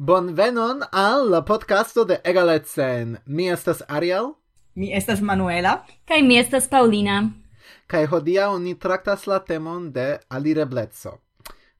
Bonvenon al la podcasto de Egaletsen. Mi estas Ariel. Mi estas Manuela. Kaj mi estas Paulina. Kaj hodiaŭ ni traktas la temon de alirebleco.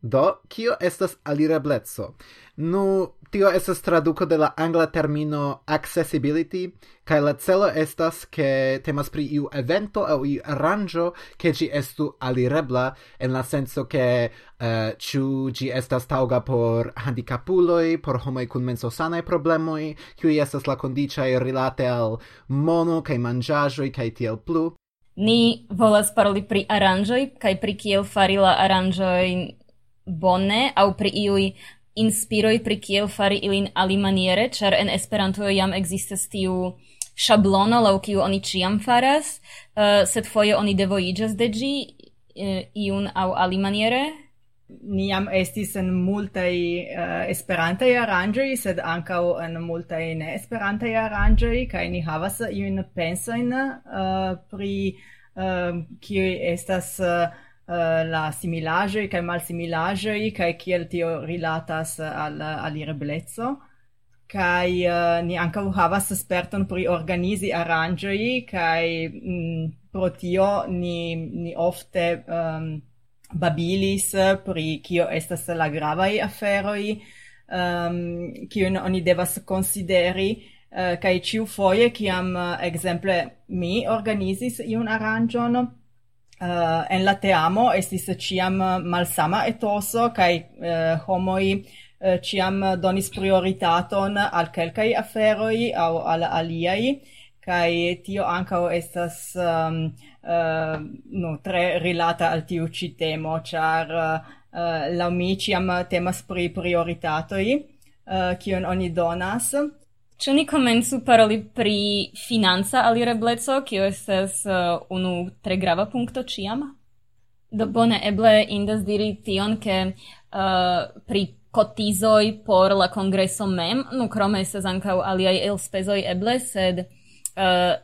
Do, kio estas alirebleco? Nu, tio estas traduco de la angla termino accessibility, kaj la celo estas ke temas pri iu evento aŭ iu aranĝo ke ĝi estu alirebla en la senso ke uh, ĉu ĝi estas taŭga por handikapuloj, por homoj kun mensosanaj problemoj, kiuj estas la kondiĉaj rilate al mono kaj manĝaĵoj kaj tiel plu. Ni volas paroli pri aranĝoj kaj pri kiel fari la aranĝojn bone aŭ pri iuj inspiroj pri kiel fari ilin alimaniere, ĉar en Esperanto jam ekzistas tiu šablono, laŭ kiu oni ĉiam faras, uh, sed foje oni devojiĝas de ĝi uh, iun aŭ alimaniere. Ni jam estis en multaj uh, esperantaj aranĝoj, sed ankaŭ en multaj neesperantaj aranĝoj, kaj ni havas iujn pensojn uh, pri uh, kiuj estas... Uh, Eh, la similagioi kai mal malsimilagioi kai kiel tio rilatas eh, al eh, alireblezzo kai uh, ni anka havas sperton pri organizi aranĝoj kai mm, pro tio ni ni ofte um, babilis pri kio estas la gravai aferoi ehm, um, kio oni devas consideri uh, kaj ĉiu foje kiam uh, exemple mi organizis iun aranĝon uh, en la teamo estis ciam malsama etoso kai uh, eh, homoi uh, ciam donis prioritaton al kelkai aferoi au al aliai kai tio ankaŭ estas ehm, um, uh, no tre rilata al tiu ci temo char uh, la mi ciam temas pri prioritatoi uh, kion oni donas. Ĉu ni komencu paroli pri financa alirebleco, kio estas uh, unu tre grava punkto ĉiam? Do bone eble indas diri tion, ke uh, pri cotizoi por la congreso mem, nu krome estes ancau aliai elspezoi eble, sed uh,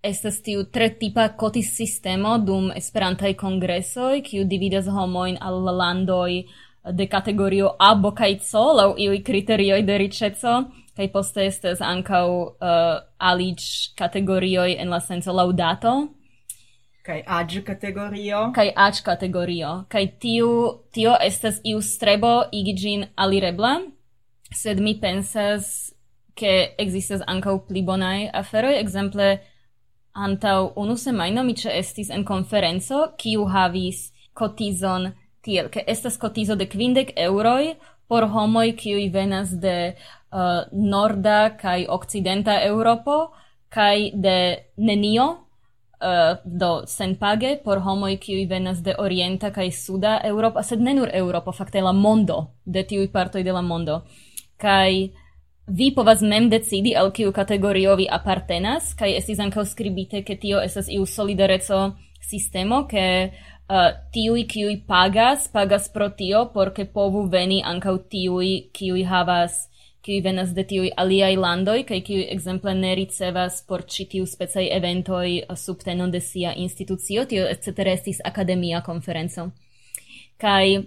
estes tiu tre tipa cotis sistemo dum esperantai congressoi, kiu dividas homoin al landoi de categorio A bocaizzo, lau iui criterioi de ricezo, kai poste estes ancau uh, alic categorioi en la senso laudato. kai ag categorio. kai ag categorio. kai tiu, tio estes iu strebo igigin alirebla, sed mi pensas che existes ancau pli bonai aferoi, exemple antau unu semaino mi ce estis en conferenzo, kiu havis cotizon tiel, che estas cotizo de quindec euroi por homoi kiui venas de uh, norda kaj okcidenta Europo kaj de nenio uh, do senpage por homoi kiui venas de orienta kaj suda Europo sed ne nur Eŭropo, fakte la mondo, de tiuj partoi de la mondo. Kaj vi povas mem decidi al kiu kategorio vi apartenas, kaj estis ankaŭ skribite, ke tio estas iu solidareco sistemo, ke uh, tiui kiui pagas, pagas pro tio, porque povu veni ancau tiui kiui havas qui venas de tiui aliai landoi, kai qui exemple ne ricevas por citiu specai eventoi uh, subtenon de sia institucio, tio etc. estis academia conferenzo. Kai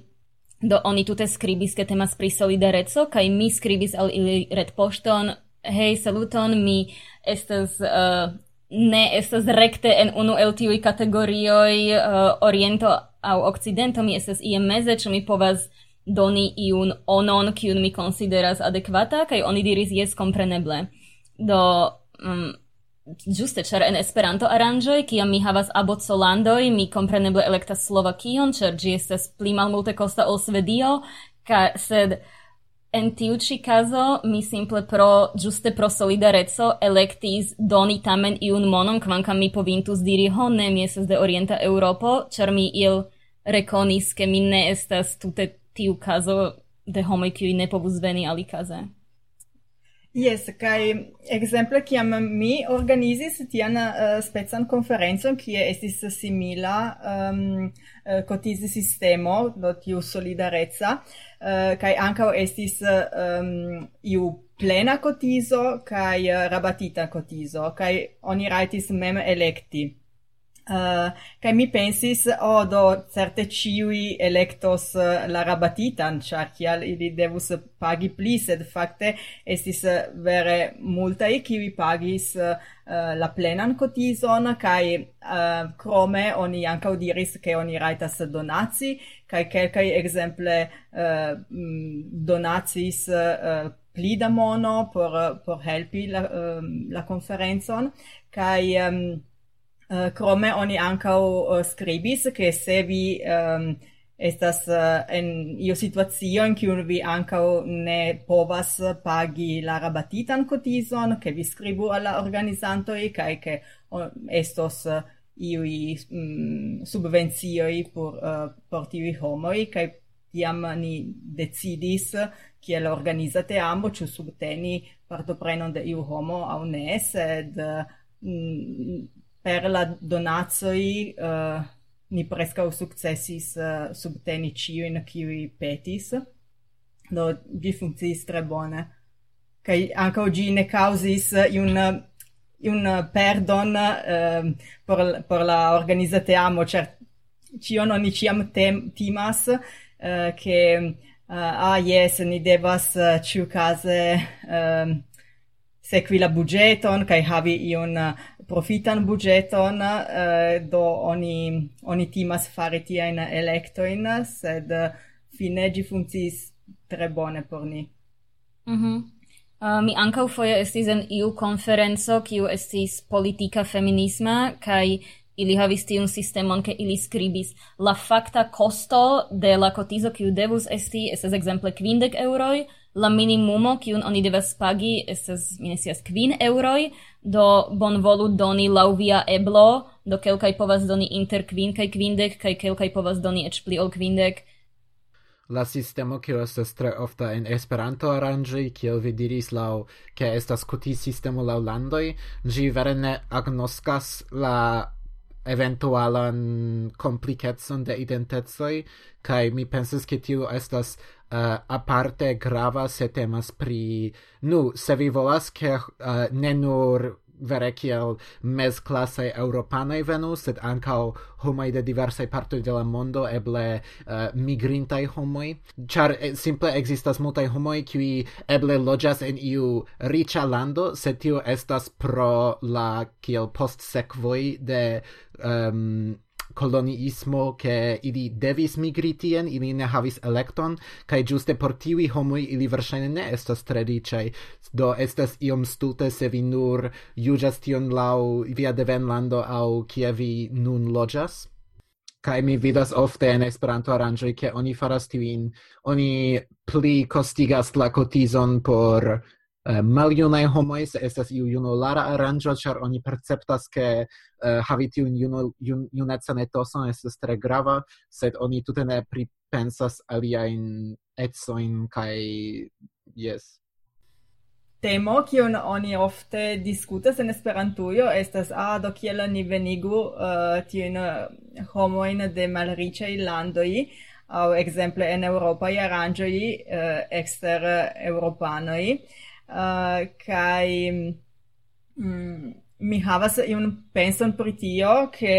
do oni tute scribis che temas pri solidarezzo, kai mi scribis al ili red poston, hei saluton, mi estas uh, ne estas rekte en unu el tiuj kategorioj uh, oriento aŭ okcidento, mi estas ie meze, ĉu mi povas doni iun onon, kiun mi konsideras adekvata, kaj oni diris jes kompreneble. Do, mm, um, Juste, ĉar en Esperanto aranĝoj, kia mi havas abocolandoj, mi kompreneble elektas Slovakion, ĉar gi estes pli malmulte costa ol Svedio, ka, sed En tiu ci caso mi simple pro juste pro solidareco electis doni tamen iun monon kvankam mi povintus diri ho ne mi estas de Orienta Europo cer mi il reconis ke mi ne estas tute tiu kazo de homo qui ne povus veni alikaze. Yes, kai exemple kiam mi organizis tian eh, uh, spezan conferenzon kie estis simila ehm, eh, um, uh, cotizi sistemo, do tiu solidarezza, uh, kai anka estis um, iu plena cotiso kai eh, rabatita cotiso kai oni raitis mem electi Uh, kai mi pensis o oh, do certe ciui electos uh, la rabatitan char kial ili devus pagi pli sed fakte estis uh, vere multa e kiui pagis la plenan cotison kai uh, crome oni anca diris che oni raitas donazi kai kelkai exemple uh, mm, donacis uh, pli da mono por, por helpi la, uh, la conferenzon kai um, Eh, uh, crome oni ancau uh, eh, scribis che se vi um, estas uh, en io situazio in cui vi ancau ne povas pagi la rabatitan cotizon che vi scribu alla organizanto e kai che estos iui mm, subvenzioi por uh, por tivi homoi kai tiam ni decidis kiel organizate ambo ĉu subteni partoprenon de iu homo aŭ ne sed mm, per la donazoi uh, eh, ni prescau successis uh, subteni ciuin kiui petis, do gi funkciis tre bone. Cai anca oggi ne causis un un perdon uh, por, por la organizate amo, cert, cion ni ciam tem, timas, uh, che uh, ah yes ni devas uh, ciu case uh, sequi la budgeton kai havi iun profitan budgeton, eh, do oni, oni timas fare tia in electoin, sed fine gi funkciis tre bone por ni. Mm. Uh, mi ankaŭ foje estis en iu konferenco, kiu estis politika feminisma, kaj ili havis tiun sistemon, ke ili skribis la fakta kosto de la kotizo, kiu devus esti, estas ekzemple kvindek euroj, la minimumo kiun oni devas pagi estas minesias kvin euroj. Do bonvolu doni laŭ via eblo. Do kelkaj povas doni inter kvin kaj kvindek kaj kelkaj povas doni eĉ pli ol kvindek. La sistemo kio estas tre ofta en Esperanto aranĝi, kiel vi diris laŭ ke estas kuti sistemo laŭ landoj ĝi vere ne agnoskas la eventualan komplikecon de identecoj kaj mi pensas ke tiu estas Uh, aparte grava se temas pri nu se vi volas ke uh, ne nur vere kiel mes klasaj eŭropanaj venu, sed ankaŭ homoj de diversaj partoj de la mondo, eble uh, migrintaj homoj, char eh, simple ekzistas multaj homoi qui eble loĝas en iu riĉa lando, sed tio estas pro la kiel postsekvoj de um, koloniismo ke ili devis migri tien ili ne havis elekton kaj juste por tiuj homoj ili verŝajne ne estas tre riĉaj. Do estas iom stulte se vi nur juĝas tion laŭ via devenlando aŭ kie vi nun loĝas. Kai mi vidas ofte en Esperanto aranĝoj ke oni faras tiujn. Oni pli kostigas la kotizon por eh, maljunaj homoj se estas iu junulara aranĝo ĉar oni perceptas ke eh, havi tiun jun, junecan etoson estas tre grava sed oni tute ne pripensas aliajn ecojn kaj jes. Temo kiun oni ofte diskutas en Esperantujo estas a ah, do kiel ni venigu uh, tiun eh, homojn de malriĉaj landoj au ekzemple en Europa i uh, ekster eh, exter uh, kai mm, mi havas iun penson pri tio ke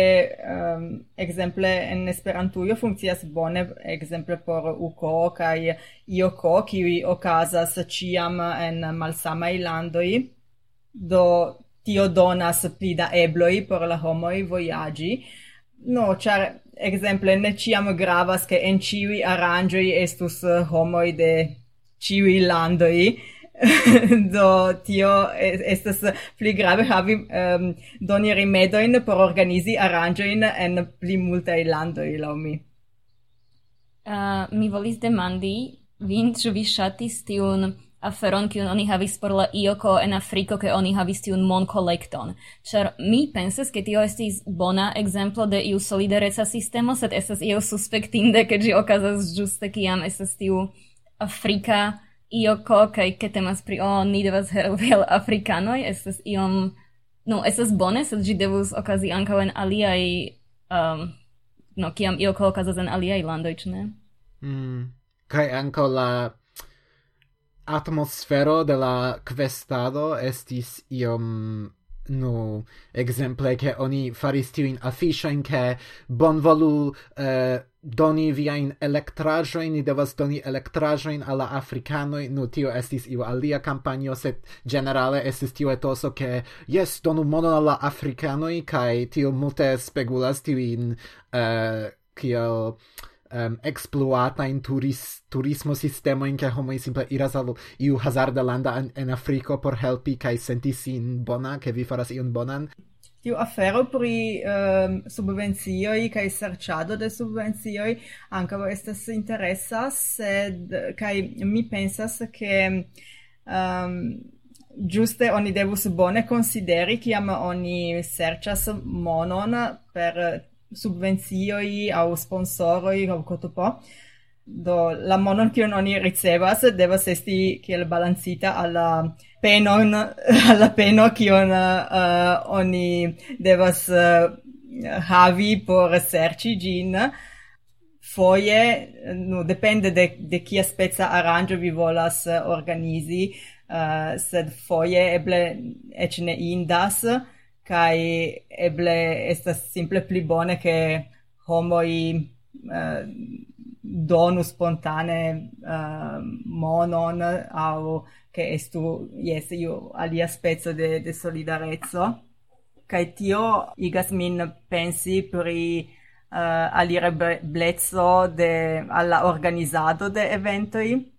um, ekzemple en Esperantujo funkcias bone ekzemple por uko kaj ioko kiuj okazas ĉiam en malsamaj landoj. Do tio donas pli da ebloj por la homoj vojaĝi. No ĉar ekzemple ne ĉiam gravas ke en ĉiuj aranĝoj estus homoj de ĉiuj landoj. do tio estas pli grave havi um, doni rimedojn por organizi aranĝojn en pli multaj landoj laŭ mi. Uh, mi volis demandi vin ĉu vi ŝatis tiun aferon kiun oni havis por la ioko en Afriko ke oni havis tiun mon kolekton. Ĉar mi pensas ke tio estis bona ekzemplo de iu solidareca sistemo, sed estas io suspektinde ke ĝi okazas ĝuste kiam estas tiu afrika io co kai ke temas pri o ni devas helpi al afrikanoj estas iom no estas bone sed ĝi devus okazi ankaŭ en aliaj um, no kiam io co okazas en aliaj landoj ĉu ne mm. kai ankaŭ la atmosfero de la kvestado estis iom nu exemple che oni faris tiuin affichain che bonvolu uh, doni viain elektrajoin, ni devas doni elektrajoin alla africanoi, nu tio estis iu alia campagno, set generale estis tio etoso che yes, donu monon alla africanoi, kai tio multe spegulas tiuin uh, eh, kiel um, exploata in turis, turismo sistema in che homo simple iras al iu hazarda landa en, en Afriko por helpi kai senti sin bona, ke vi faras iun bonan tiu afero pri um, subvencioj kai serciado de subvencioj vo estas interesa sed kai mi pensas ke ehm, um, giuste oni devus bone consideri kiam oni serĉas monon per subvencioj au sponsoroi au cotopo do la monon kion oni ricevas devas esti kiel balancita alla penon alla peno kion uh, oni devas uh, havi por serci gin foje no depende de de kia spezza aranĝo vi volas eh, organizi uh, sed foje eble eĉ ne indas kaj eble estas simple pli bone ke homoj uh, donu spontane uh, monon au che estu yes io alia spezzo de de solidarezzo. Kai tio igas min pensi pri uh, alire blezzo de alla organizado de eventoi.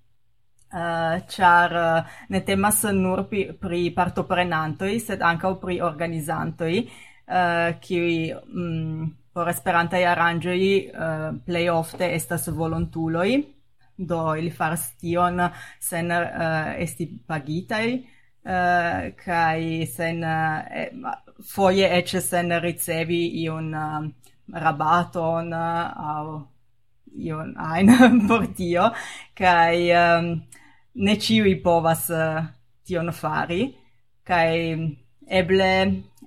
Uh, char uh, ne temas nur pri, pri partoprenantoi, sed anca pri organizantoi, eh, uh, qui mm, por esperantai aranĝoj uh, plej ofte estas volontuloj, do ili faras tion sen uh, esti pagitai uh, eh, kai sen eh, uh, foie ecce sen ricevi iun uh, rabaton uh, au iun ein por tio kai um, ne ciui povas uh, tion fari kai eble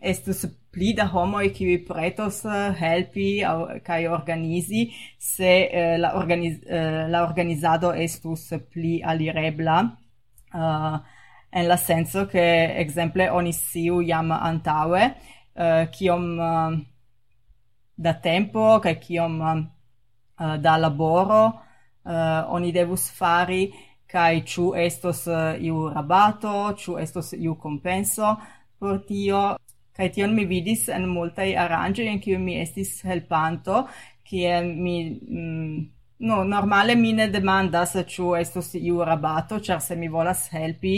estus pli da homoj qui pretos eh, helpi au kai organizi se uh, la organiz uh, eh, la organizado estus pli alirebla uh, en la senso che exemple oni siu jam antaue uh, kiom uh, da tempo kaj kiom uh, da laboro uh, oni devus fari kai chu estos uh, iu rabato, chu estos iu compenso por tio. Kai tion mi vidis en multai aranĝoj en kiu mi estis helpanto, kiel mi mm, no, normale mi ne demandas ĉu estos iu rabato, char se mi volas helpi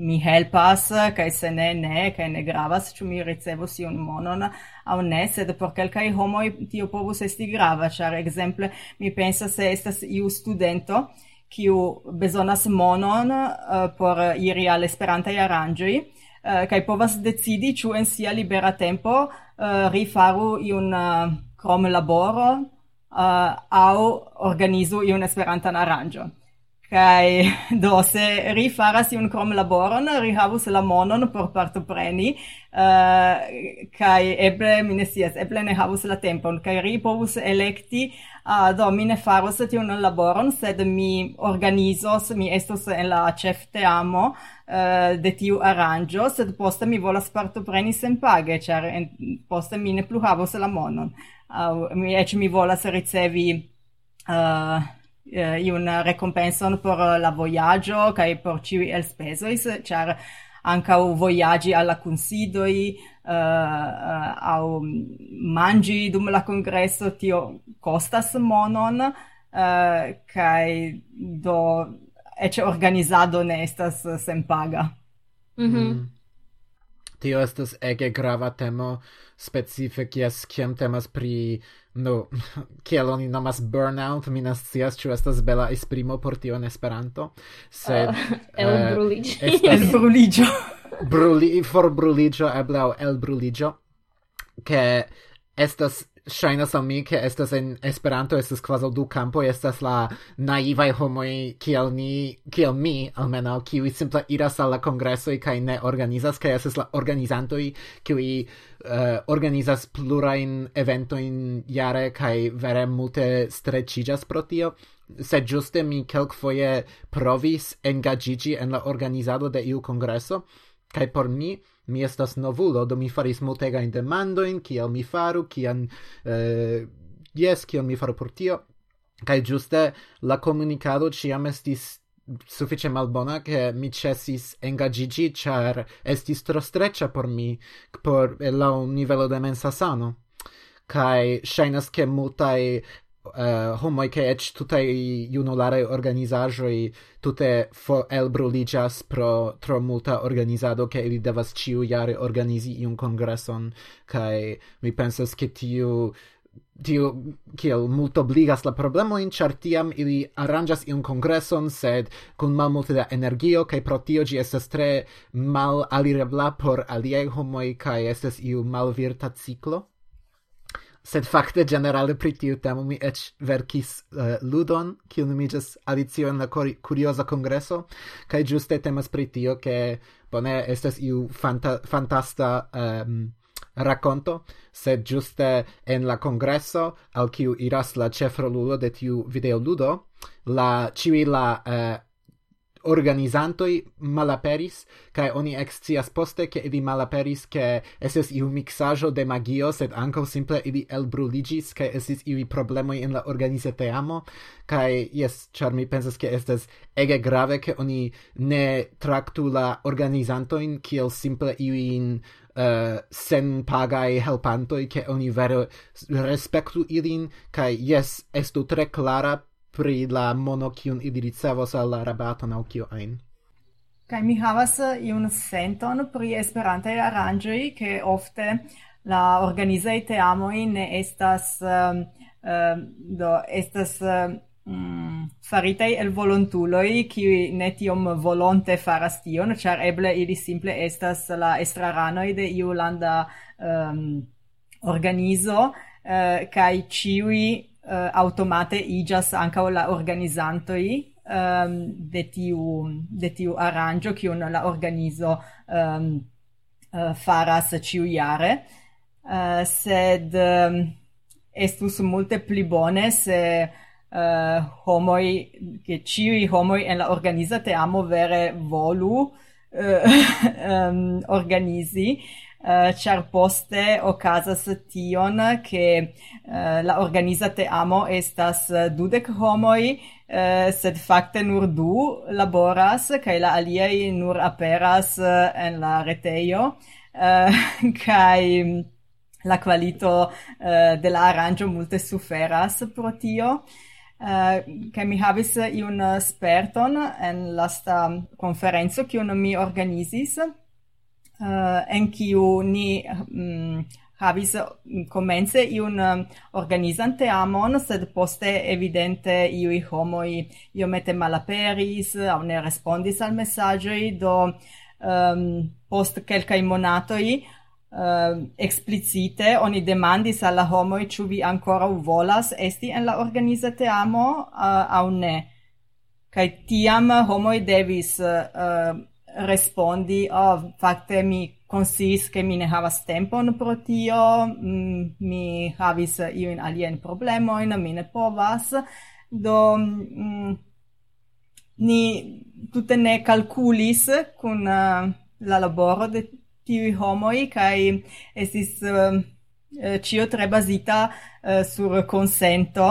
mi helpas, kai se ne, ne, kai ne gravas, ĉu mi ricevos iun monon au ne, sed por kelkaj homoi tio povus esti grava, char exemple mi pensa se estas iu studento, kiu bezonas monon uh, por iri al esperantaj aranĝoj, uh, kai povas decidi ĉu en sia libera tempo uh, rifaru iun uh, krom laboro uh, au organizu iun esperantan aranĝon. Kai do se rifaras iun krom laboron rihavus la monon por partopreni uh, kai eble mi ne scias eble ne havus la tempon kai ri povus elekti Ah, do, mi ne faros tiun laboron, sed mi organizos, mi estos en la chef teamo uh, eh, de tiu aranjo, sed poste mi volas partopreni senpage, char en, poste mi ne plu la monon. Uh, mi ec mi volas ricevi uh, iun recompenson por la voyaggio kai por ĉiuj elspezoj, ĉar ancau voyagi alla considoi uh, uh, au mangi dum la congresso tio costas monon eh, uh, kai do ec organizado ne estas senpaga mhm mm mm. Tio estas ege grava temo specife kies kiam temas pri no kiel oni nomas burnout mi ne scias ĉu estas bela esprimo por tio en Esperanto sed ah, uh, elbruliĝo eh, uh, estas... elbruliĝo bruli aŭ el bruliĝo ke estas Ŝajnas al mi, ke estas en Esperanto estas quasi du campo estas la naivaj homo kiel ni, kiel mi ki kiuj simple iras al la kongresoj kaj ne organizas, kai estas la organizantoj kiuj uh, organizas plurajn eventojn jare kaj vere multe streĉiĝas pro tio. se giuste mi kelkfoje provis engagigi en la organizado de iu kongreso, kaj por mi Mi estas novulo, do mi faris multegajn demandojn, kiel mi faru, kian... Eh, yes, kiel mi faru por tio. Kaj ĝuste la komunikado ĉiam estis suffice malbona che mi cessis engagigi char estis tro streccia por mi por eh, la un livello de mensa sano kai shainas ke multai Eh, uh, homoi che ec tutai junulare organizajoi tute for elbruligas pro tro multa organizado che ili devas ĉiujare organizi iun congresson kai mi pensas ke tiu tiu kiel multobligas la problemo in chartiam ili arrangas iun congresson sed kun malmulte da energio, kaj pro tio gi estas tre malalirebla por aliaj homoj kaj estas iu malvirta ciclo sed fakte generale pri tiu temo mi eĉ verkis uh, ludon, kiu nomiĝas Alicio en la Kurioza Kongreso, kaj ĝuste temas pri tio, ke bone estas iu fanta fantasta um, racconto, sed giuste en la congresso al kiu iras la cefrolulo de tiu videoludo, la ciui la uh, organizantoi malaperis kai oni excias poste ke ili malaperis ke eses iu mixajo de magio sed ankaŭ simple ili elbruligis ke estis iu problemoj en la organizeteamo kai jes ĉar mi pensas ke estas ege grave ke oni ne traktu la organizantoin, kiel simple iujn uh, sen pagai helpantoi che oni vere respektu ilin. Kai yes estu tre clara pri la mono kiun ili ricevos al la rabato aŭ kio ajn. Kaj mi havas eh, iun senton pri esperantaj aranĝoj, ke ofte la organizaj teamoj ne estas um, uh, do estas uh, mm, faritaj el volontuloj kiuj ne tiom volonte faras tion, ĉar eble ili simple estas la estraranoj de iu landa um, organizo uh, kaj ĉiuj uh, automate igas anca la organizantoi um, de tiu de tiu aranĝo kiun la organizo um, uh, faras ĉiujare uh, eh, sed um, estus multe pli bone se uh, homoi che ciu homoi en la organizate amo vere volu uh, um, organizi. Uh, char poste ocasas tion che uh, la organiza teamo estas eh, dudec homoi uh, sed fakte nur du laboras kaj la aliaj nur aperas en la retejo kaj mm, la qualito de la arrangio multe suferas pro tio. Che mi havis iun sperton en lasta conferenzo che mi organizis uh, en kiu ni um, havis mm, komence iun um, organizan teamon, sed poste evidente iui homoi iomete malaperis, au ne respondis al messagioi, do um, post quelcae monatoi uh, eh, explicite oni demandis alla homoi ciu vi ancora volas esti en la organiza teamo uh, au ne. Cai tiam homoi devis uh, respondi oh fakte mi consis che mi ne havas tempon pro tio mm, mi havis io in alien problemo in mi ne povas. Do mm, ni tutte ne calculis con uh, eh, la laboro de tiu homoi kai esis uh, eh, cio tre basita uh, eh, sur consento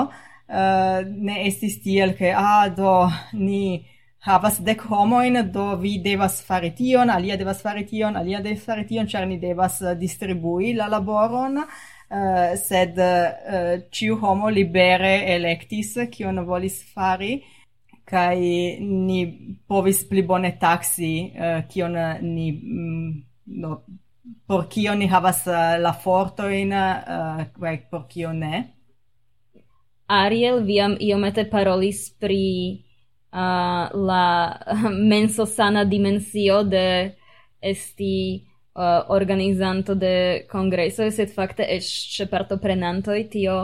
uh, ne estis tiel che ah do ni havas dec homoin, do vi devas fare tion, alia devas fare tion, alia devas fare tion, ĉar ni devas eh, distribui la laboron, uh, sed eh, uh, ciu homo libere electis cion volis fari, kai ni povis pli bone taxi uh, ni mm, no, por kio ni havas uh, la forto in uh, por kio ne. Ariel viam iomete parolis pri uh, la menso sana dimensio de esti uh, organizanto de congreso sed fakte eĉ ĉe partoprenantoj tio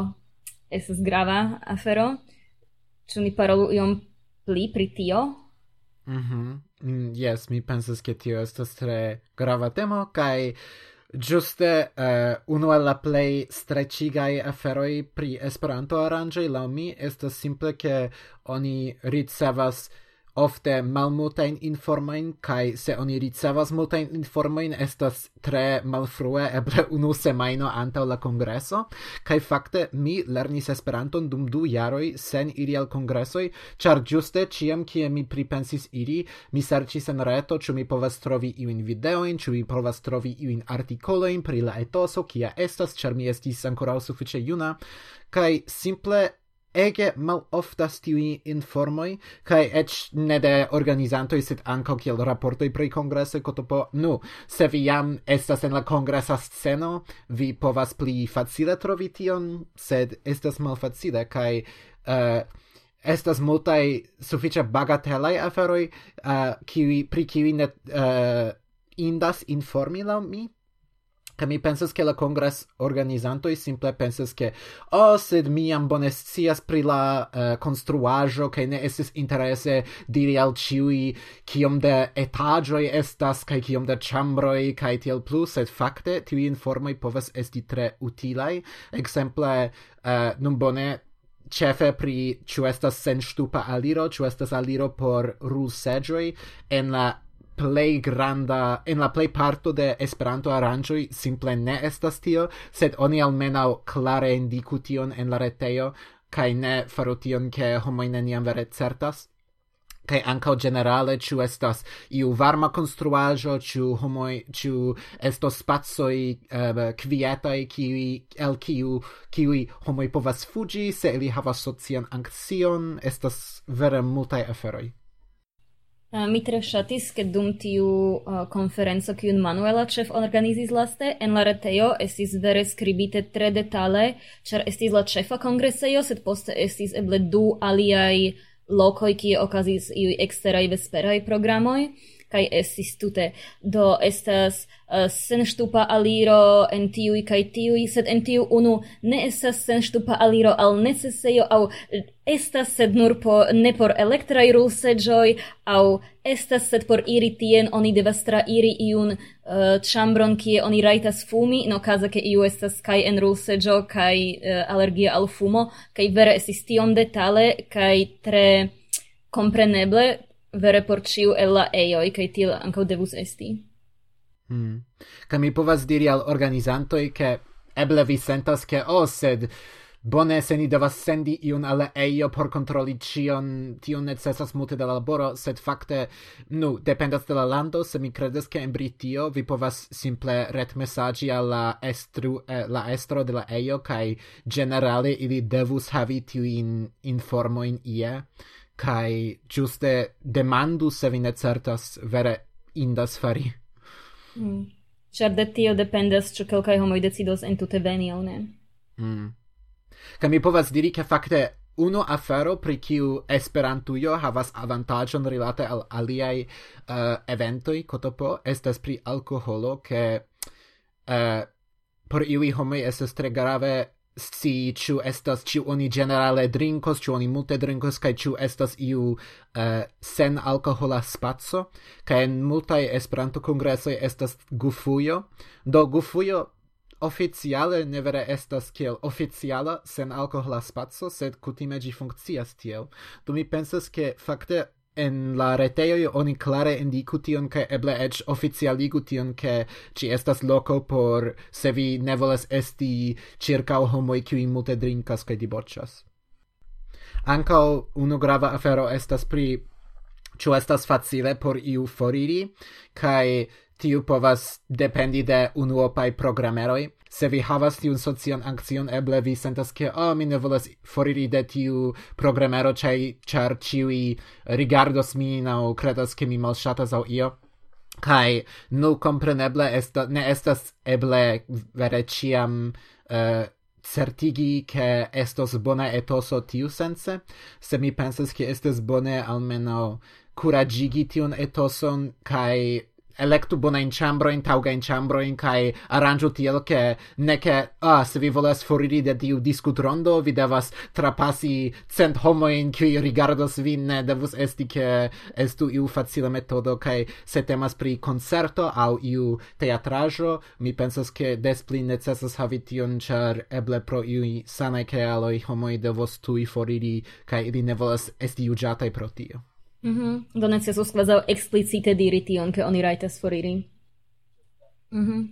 es grava afero. Ĉu ni parolu iom pli pri tio? Mhm. Mm jes mi pensas ke tio estas tre grava temo kaj Giuste eh, uh, uno alla play strecigai streĉigaj pri Esperanto aranĝoj la mi estas simple ke oni ricevas ofte malmultajn informojn kaj se oni ricevas multajn informojn estas tre malfrue eble unu semajno antaŭ la kongreso. Kaj fakte mi lernis Esperanton dum du jaroj sen iri al kongresoj ĉar ĝuste ĉiam kie mi pripensis iri mi serĉis en reto ĉu mi povas trovi iujn videojn ĉu mi povas trovi iujn artikolojn pri la etoso kia estas ĉar mi estis ankoraŭ sufiĉe juna. Kaj simple ege mal oftas tiui informoi, kai ec ne de organizantoi, sed anco kiel raportoi pri congresse, cotopo, nu, se vi jam estas en la congressa sceno, vi povas pli facile trovi tion, sed estas mal facile, kai... Uh, eh, estas multaj suffice bagatelaj aferoi, uh, eh, kiwi, pri kiwi ne uh, indas informi la mi, Ca mi pensas che la congres organizantoi simple pensas che oh, sed mi am bone scias pri la uh, construajo che ne estis interesse diri al ciui kiom de etagioi estas kai kiom de chambroi kai tiel plu sed fakte tiui informoi povas esti tre utilai exemple uh, eh, nun bone cefe pri ĉu estas senŝtupa aliro, ĉu estas aliro por rulseĝoj en la plej granda en la plej parto de Esperanto aranĝoj simple ne estas tio, sed oni almenaŭ klare indiku tion en la retejo kaj ne faru tion ke homoj neniam vere certas. Kai ankaŭ generale chu estas iu varma konstruaĵo chu homoj chu esto spacoj uh, kvietaj kiuj el kiu qui homoj povas fuĝi se ili havas socian anksion estas vere multaj aferoj. Eh, mi tre ŝatis, ke dum tiu uh, konferenco, kiun Manuela ĉef organizis laste, en la retejo estis vere skribite tre detale, ĉar estis la ĉefa kongresejo, sed poste estis eble du aliaj lokoj kie okazis iuj eksteraj vesperaj programoj kai estis tute. Do estas eh, uh, senŝtupa aliro en tiu kai tiu sed en tiu unu ne estas senstupa aliro al necesejo au estas sed nur po ne por elektra rulsejoj au estas sed por iri tien oni devas trairi iun eh, uh, chambron kie oni rajtas fumi no kaze ke iu estas kai en rulsejo kai uh, eh, alergia al fumo kai vere estis tiom detale kai tre kompreneble vere por ciu el la eioi, cae til anco devus esti. Mm. Ca mi povas diri al organizantoi che eble vi sentas che, oh, sed bone se ni devas sendi iun al eio por controlli cion, tion necessas multe de laboro, sed fakte, nu, dependas de la lando, se mi credes che in Britio vi povas simple retmesagi al la, estru, eh, la estro de la eio, cae generale ili devus havi tiuin informoin ie, kai giuste demandu se vi ne certas vere indas fari. Mm. Char de tio dependas ĉu kelkaj homoj decidos entute veni aŭ ne. Mm. Kaj mi povas diri ke fakte unu afero pri kiu Esperantujo havas avantaĝon rilate al aliaj uh, eventoj kotopo estas pri alkoholo ke uh, por iuj homoj estas tre grave si ciu estas ciu oni generale drinkos, ciu oni multe drinkos kai ciu estas iu uh, sen alkohola spaco kai en multai Esperanto kongresoi estas gufujo. Do gufujo oficiale ne vere estas kiel oficiala sen alkohola spaco, sed kutime gi funkcias tiel. Do mi pensas ke fakte en la retejoj oni klare indiku tion ke eble edge oficialigu tion ke ci estas loko por se vi ne volas esti circa homoj kiuj multe drinkas kaj diboĉas. Ankaŭ unu grava afero estas pri ĉu estas facile por iu foriri kaj tiu povas dependi de unuopaj programeroj se vi havas tiun socian akcion eble vi sentas ke oh, mi ne volas foriri de tiu programero ĉaj ĉar ĉiuj rigardos min aŭ kredas ke mi malŝatas aŭ io. Kaj nu kompreneble esta, ne estas eble vere ĉiam uh, certigi che estos bona etoso tiu sense, se mi pensas che estes bone almeno curagigi tion etoson, cae electu bonajn in taŭgajn in kaj aranĝu tiel ke ne ke ah, se vi volas foriri de tiu diskutrondo, vi devas trapasi cent homojn qui rigardos vin, ne devus esti ke estu iu facile metodo kai se temas pri concerto au iu teatrajo mi pensas ke despli necessas necesas havi tion char eble pro iuj sanaj aloi homo devos tui foriri kai ili ne volas esti juĝataj pro tio. Mhm. Do ne scias explicite diri tion, ke oni rajtas foriri. Mhm.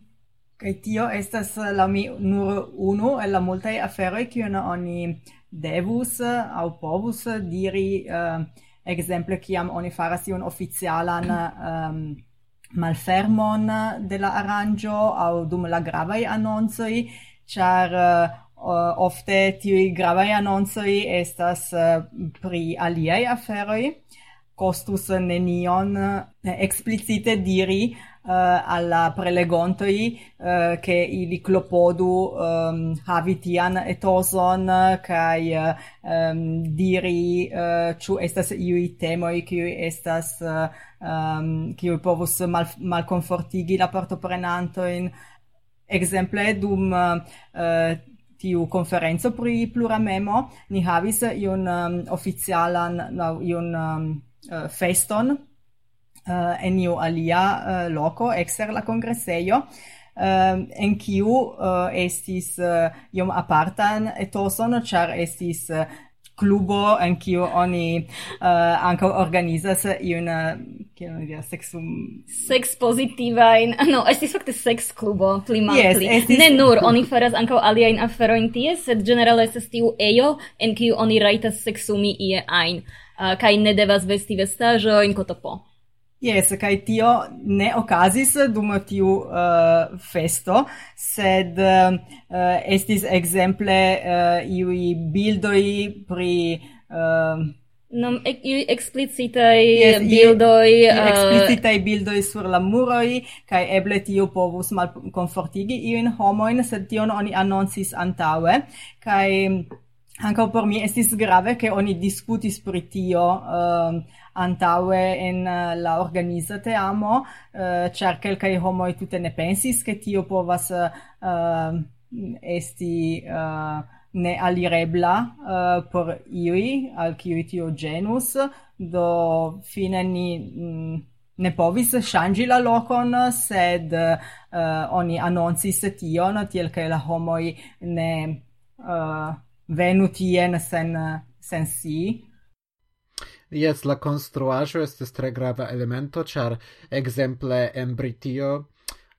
Kaj tio estas la mi nur unu el la multaj aferoj kiun oni devus eh, aŭ povus diri uh, ekzemple kiam oni faras iun oficialan um, malfermon de la aranĝo aŭ dum la gravaj anoncoj ĉar uh, ofte tiuj gravaj anoncoj estas uh, pri aliaj aferoj costus nenion eh, explicite diri uh, alla prelegontoi uh, eh, che ili clopodu um, havi tian etoson kai uh, um, diri uh, ciu estas iui temoi kiu estas uh, um, kiu povus mal, malconfortigi la partoprenantoin. Exemple dum uh, tiu conferenzo pri pluramemo ni havis iun ehm, um, oficialan iun um, uh, feston uh, en iu alia uh, loco exer la congresseio Uh, en kiu uh, estis uh, iom apartan etoson, char estis uh, clubo en kiu oni uh, ankaŭ organizas iun kiel ni diras sexum sex positiva in ah, no estis fakte sex clubo pli malpli yes, estis... ne nur oni faras ankaŭ aliajn aferojn tie sed generale estas tiu ejo en kiu oni rajtas sexumi ie ajn uh, kai ne devas vesti vestajo in kotopo. Yes, kai tio ne okazis dum tiu uh, festo, sed uh, estis exemple uh, iui bildoi pri... Uh, Nom iui explicitai yes, bildoi... Uh, explicitai bildoi sur la muroi, kai eble tio povus malconfortigi iuin homoin, sed tion oni annonsis antaue, kai... Anche por mi estis grave che oni discuti pri tio uh, in uh, la organiza teamo, uh, ĉar kelkaj homoj tute ne pensis che tio povas uh, esti eh, uh, ne alirebla uh, eh, por iui, al kiui tio genus, do fine ni mm, ne povis ŝanĝi la locon, sed uh, oni anoncis tion, tiel che la homoj ne... Uh, venu tien sen, sen si. Yes, la construajo estes tre grava elemento, char exemple en Britio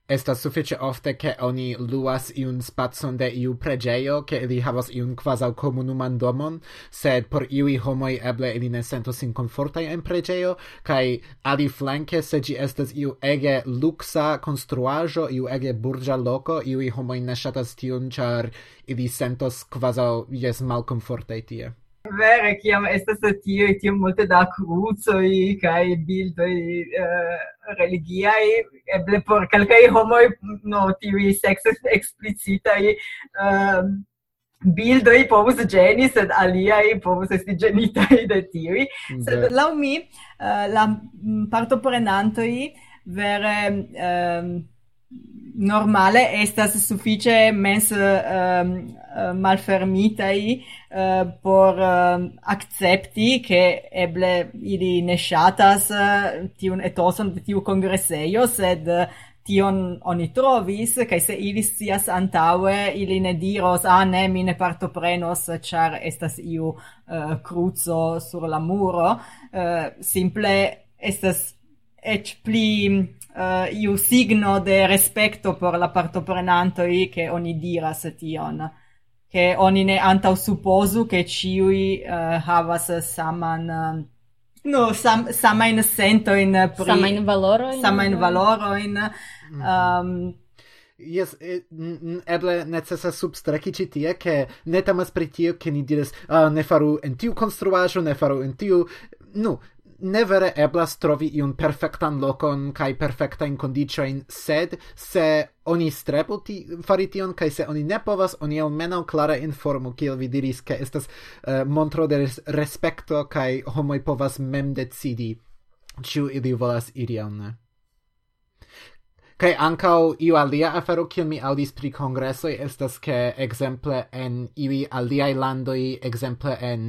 Estas suffice ofte che oni luas iun spazon de iu pregeio, che ili havas iun quasau comunuman domon, sed por iui homoi eble ili ne sentos in komfortaj en preĝejo, ali aliflanke se gi estas iu ege luxa construajo, iu ege burgia loco, iui homoi ne shatas tiun, char ili sentos quasau, yes, mal confortai tie. Vere, kiam estas tio, tio multe da cruzoi, cae bildoi eh, uh, religiae, eble por calcai homoi, no, tivi sex explicitai uh, bildoi povus geni, sed aliai povus esti genitai de tivi. Okay. Mm, sed, lau mi, uh, la mm, partoprenantoi, vere... Um, normale estas suffice mens ehm, ehm, um, malfermitai uh, eh, por ehm, uh, accepti che eble ili ne shatas uh, eh, tiun etoson de tiu congresseio sed uh, tion oni trovis kaj se ili sias antaue, ili ne diros ah ne mi ne partoprenos char estas iu uh, cruzo sur la muro. Uh, simple estas ec pli uh, iu signo de respecto por la partoprenantoi che oni diras tion che oni ne anta supposu che ciui uh, havas saman uh, no sam samain sento in pri samain valoro in samain valoro in mm -hmm. um, Yes, eble necesas substraki ci tie ke ne temas pri tio ke ni diras uh, ah, ne faru en tiu konstruaĵo, ne faru en tiu nu, ne vere eblas trovi iun perfectan locon kai perfecta in condition sed se oni strebu ti fari tion kai se oni ne povas, oni almeno clara informu, kiel vi diris, ke estas uh, montro de res respekto kai homoj povas mem decidi ĉu ili volas iri aŭ ne. kai ankaŭ iu alia afero kiun mi aŭdis pri kongresoj estas ke ekzemple en iuj aliaj landoj, ekzemple en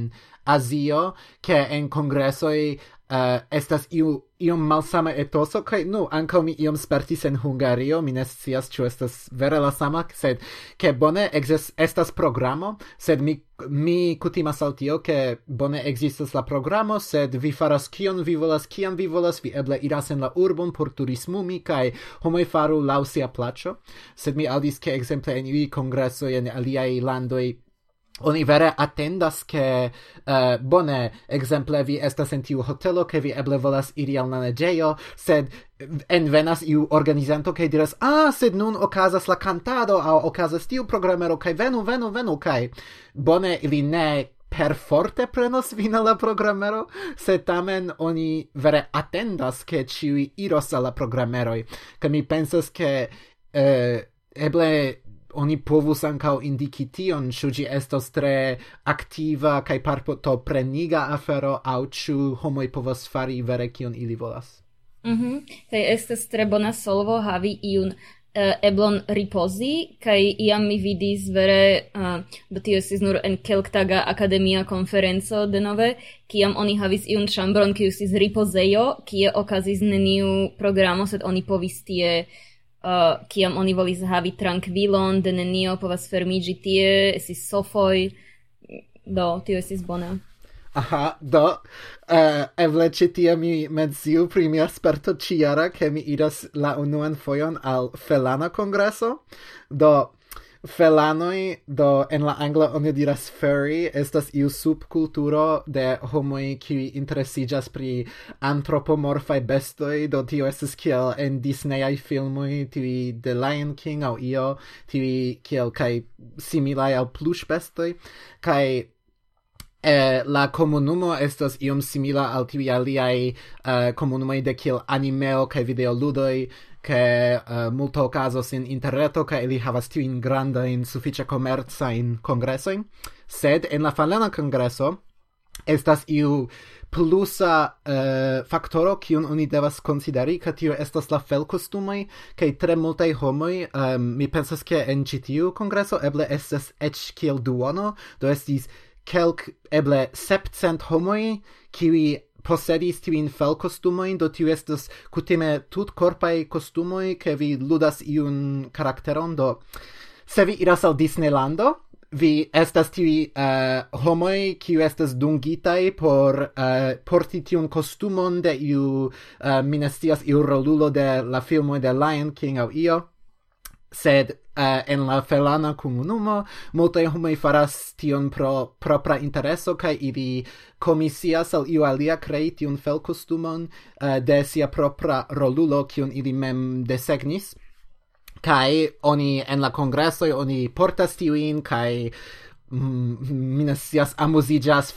Asio che en congressoi uh, eh, estas iu iom malsama etoso kaj nu ankaŭ mi iom spertis en Hungario mi ne scias ĉu estas vere la sama sed ke bone ekzis estas programo sed mi mi kutimas al tio ke bone ekzistas la programo sed vi faras kion vi volas kiam vi volas vi eble iras en la urbon por turismumi kaj homoj faru laŭ sia plaĉo sed mi aŭdis ke ekzemple en iuj kongresoj en aliaj landoj Oni vere attendas che uh, eh, bone exemple vi estas en tiu hotelo che vi eble volas iri al naneĝejo sed envenas iu organizanto kaj diras ah sed nun okazas la kantado aŭ okazas tiu programero kaj venu venu venu kaj bone ili ne per forte prenos vin la programero, se tamen oni vere attendas che ciui iros alla programeroi. Ca mi pensas che eh, eble oni povus ankaŭ indici tion, ciu gi estos tre aktiva kaj partopreniga afero au ciu homoi povos fari vere kion ili volas. Mhm. Mm kaj -hmm. tre bona solvo havi iun uh, eblon ripozi kai iam mi vidis vere eh, uh, do tio esis nur en kelktaga akademia konferenco denove kiam oni havis iun chambron, kiu estis ripozejo kie okazis neniu programo sed oni povis tie uh, kiam oni volis havi tranquilon, de nenio povas fermigi tie, esis sofoj, do, tio esis bona. Aha, do, uh, eble ci tia mi medziu pri mia sperto ciara, ke mi iras la unuan foion al Felana Congreso, do, felanoi do en la angla oni diras furry estas iu subkulturo de homoi kiuj interesiĝas pri antropomorfaj bestoj. Do tio estas kiel en disneyaj filmoj tiuj de Lion King aŭ io tiuj kiel kaj similaj al pluŝbestoj kaj eh, la comunumo estas iom simila al tivi aliai uh, comunumoi de kiel animeo kaj videoludoi che uh, multo ocasos in interreto che ili havas tiu in granda in sufficia commerza in congresso sed en la falena congresso estas iu plusa eh, uh, factoro kiun oni devas konsideri ke tio estas la felkostumoj kaj tre multai homoi um, mi pensas ke en ĉi tiu eble estas ec kiel duono do estis kelk eble septcent homoi kiwi posedis tiuin fel costumoin, do tiu estes kutime tut corpai costumoi, ke vi ludas iun karakteron, do se vi iras al Disneylando, vi estas tiu uh, eh, homoi kiu estas dungitai por uh, porti tiun costumon de iu eh, uh, minestias iu rolulo de la filmo de Lion King au io sed uh, en la felana comunumo multe homoi faras tion pro propra intereso kai ili komisias al iu alia krei fel felkostumon uh, de sia propra rolulo kiun ili mem desegnis. Kai oni en la kongresoj oni portas tiujn kai minasias ne scias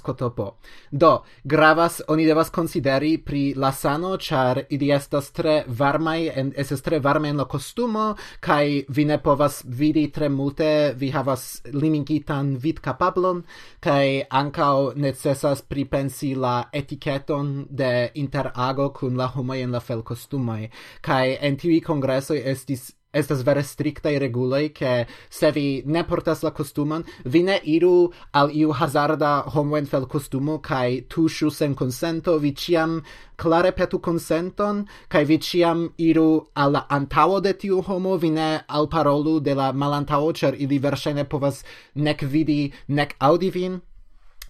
kotopo. Do, gravas, oni devas consideri pri la sano, char idi estas tre varmai, en, estas tre varme en la costumo, kai vi ne povas vidi tre multe, vi havas limigitan vidkapablon, kai ancao necessas pripensi la etiketon de interago kun la homoi en la fel costumoi. Kai en tivi kongresoj estis estas vere strictae regulae, che se vi ne portas la costuman, vi ne iru al iu hazarda homoenfel costumo kai tushu sen consento, vi ciam clare petu consenton, kai vi ciam iru al la de tiu homo vi ne alparolu de la malantao, cer ili versene povas nec vidi nec audi vin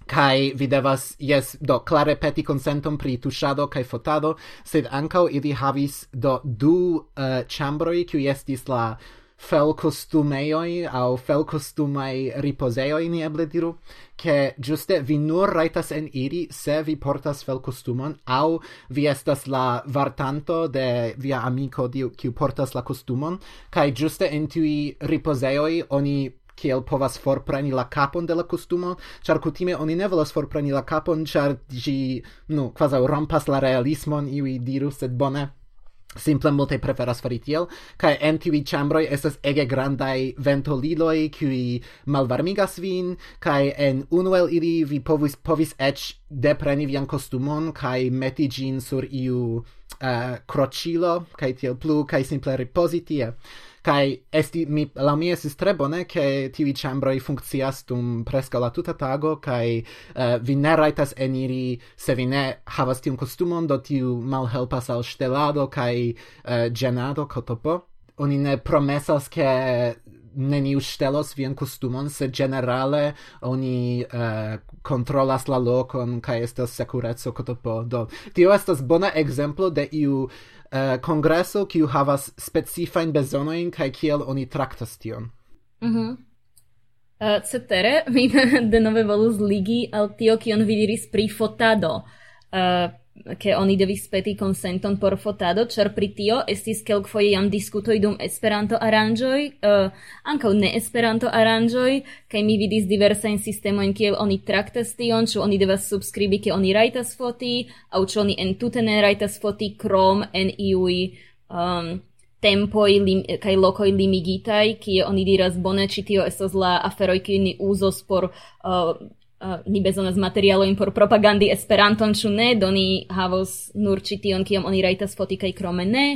kai vi devas yes do clare peti consentum pri tushado kai fotado sed ankau ili havis do du eh, uh, chambroi qui estis la fel costumeioi au fel costumai riposeoi ni eble diru che giuste vi nur raitas en iri se vi portas fel costumon au vi estas la vartanto de via amico di qui portas la costumon kai giuste en tui riposeoi oni kiel povas forpreni la capon de la costumo, char cutime oni ne volas forpreni la capon, char gi, nu, quasi rompas la realismon, iui dirus, sed bone, simple multe preferas fari tiel, kai en tiuj chambroi estas ege grandai ventoliloi, kiuj malvarmigas vin, kai en unu el ili vi povis, povis ec depreni vian costumon, kai meti gin sur iu eh, uh, crocilo, kai tiel plu kai simple ripozi tie kai esti mi la mi estis tre bone ke tivi chambroi funkcias dum preska la tuta tago kai uh, eh, vi ne raitas eniri se vi ne havas tiun kostumon do tiu malhelpas al stelado kai uh, eh, genado kotopo. Oni ne promesas ke neniu stelos vian kostumon se generale oni uh, kontrolas la lokon kai estas sekureco kotopo. Do tio estas bona ekzemplo de iu uh, congresso kiu havas specifajn bezonojn kaj kiel oni traktas tion. Mhm. Mm -hmm. Uh, cetere, mi denove volus ligi al tio, kion vi diris pri fotado. Uh, che oni devis peti consenton por fotado, cer pri tio estis kelkfoje jam diskutoj dum Esperanto aranjoi, uh, eh, ankaŭ ne Esperanto aranjoi, kai mi vidis sistema sistemojn kiel oni traktas tion, ču oni devas subskribi ke oni raitas foti, aŭ ĉu oni entute ne raitas foti krom en iui um, tempoi lim, kai lokoj limigitai, kie oni diras bone ci tio estos la aferoj kiuj ni uzos por uh, Uh, ni bezonas materialojn por propagandi Esperanton, ĉu ne, do ni havos nur ĉi tion, kiom oni rajtas foti kaj krome ne,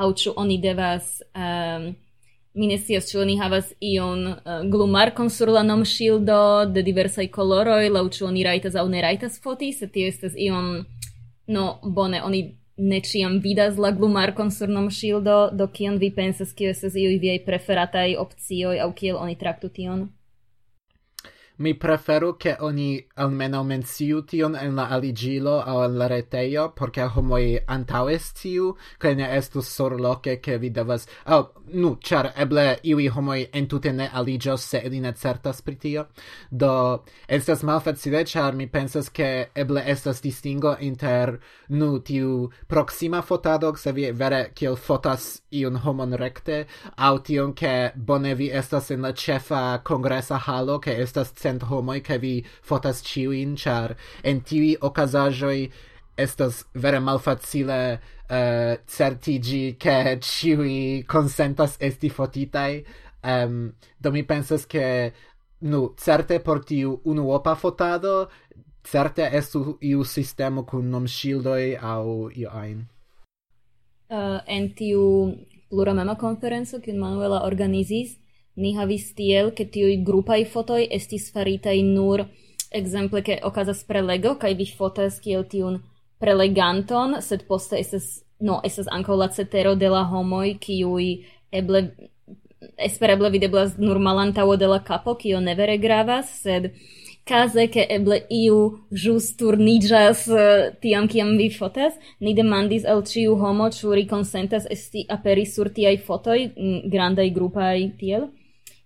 aŭ ĉu oni devas um, mi ne scias ĉu oni havas ion uh, glumarkon sur la nomŝildo de diversaj koloroj, laŭ ĉu oni rajtas aŭ ne rajtas foti, se tio estas iom no bone oni ne ĉiam vidas la glumarkon sur nomŝildo, do kion vi pensas, kio estas iuj viaj preferataj opcioj aŭ kiel oni traktu tion? Mi preferu che oni almeno menciu tion en la aligilo au en la reteio, porque homoi antaues tiu, che ne estus surloke che vi devas... Oh, nu, char eble iui homoi entute ne aligios se ili ne certas pri tio. Do, estas malfacile, char mi pensas che eble estas distingo inter, nu, tiu proxima fotado, se vi vere kiel fotas iun homon recte, au tion che bone vi estas en la cefa congresa halo, che estas cent homoi kaj vi fotas ciuin, char en tivi ocasajoi estas vere malfacile uh, certigi che ciui consentas esti fotitai. Um, do mi pensas che nu certe por tiu unuopa fotado certe estu iu sistemo kun nom shieldoi au iu ein uh, eh, en tiu pluramema conferenzo cun Manuela organizis ni havis tiel, che tiui grupai fotoi estis faritai nur exemple che ocasas prelego, kai vi fotas kiel tiun preleganton, sed poste estes, no, estes ankaŭ la cetero de la homoj, kiuj eble, espereble videblas nur malantaŭo de la kapo, kio ne vere gravas, sed kaze ke eble iu jus turniĝas uh, tiam kiam vi fotas, ni demandis al ĉiu homo, ĉu ri konsentas esti aperi sur tiaj fotoj mm, grandaj grupaj tiel,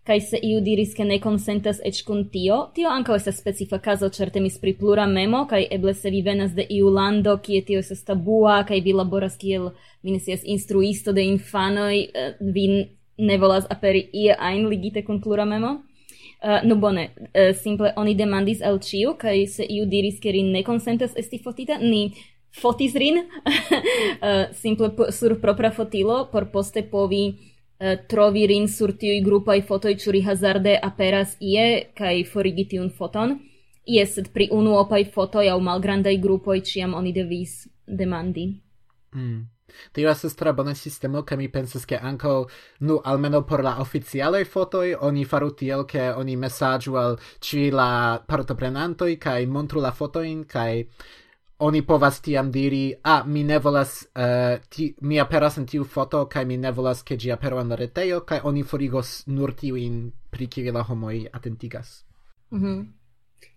kai se iu diris ke ne consentas ec kun tio, tio anka estas specifa caso certe mis pri plura memo, kai eble se vi venas de iu lando, kie tio estas tabua, kai vi laboras kiel, vi ne instruisto de infanoi, eh, vi ne volas aperi ie ein ligite kun plura memo? Uh, nu bone, uh, simple oni demandis al ciu, kai se iu diris ke rin ne consentas esti fotita, ni fotis rin, uh, simple sur propra fotilo, por poste povi Eh, trovi rin sur tiui grupai fotoi ciuri hazarde aperas ie, kai forigi tiun foton. Ies, sed pri unuopai fotoi au malgrandai grupoi ciam oni devis demandi. Mm. Tio estas tre bona sistemo, ke mi pensas ke ankaŭ nu almenaŭ por la oficialaj fotoj oni faru tiel ke oni mesaĝu al ĉiuj la partoprenantoj kaj montru la fotojn kaj oni povas tiam diri, a, ah, mi ne volas, uh, ti, mi aperas en tiu foto, kai mi ne volas ke gi apero en la retejo, kai oni forigos nur tiuin pri kivi la homoi atentigas. Mm -hmm.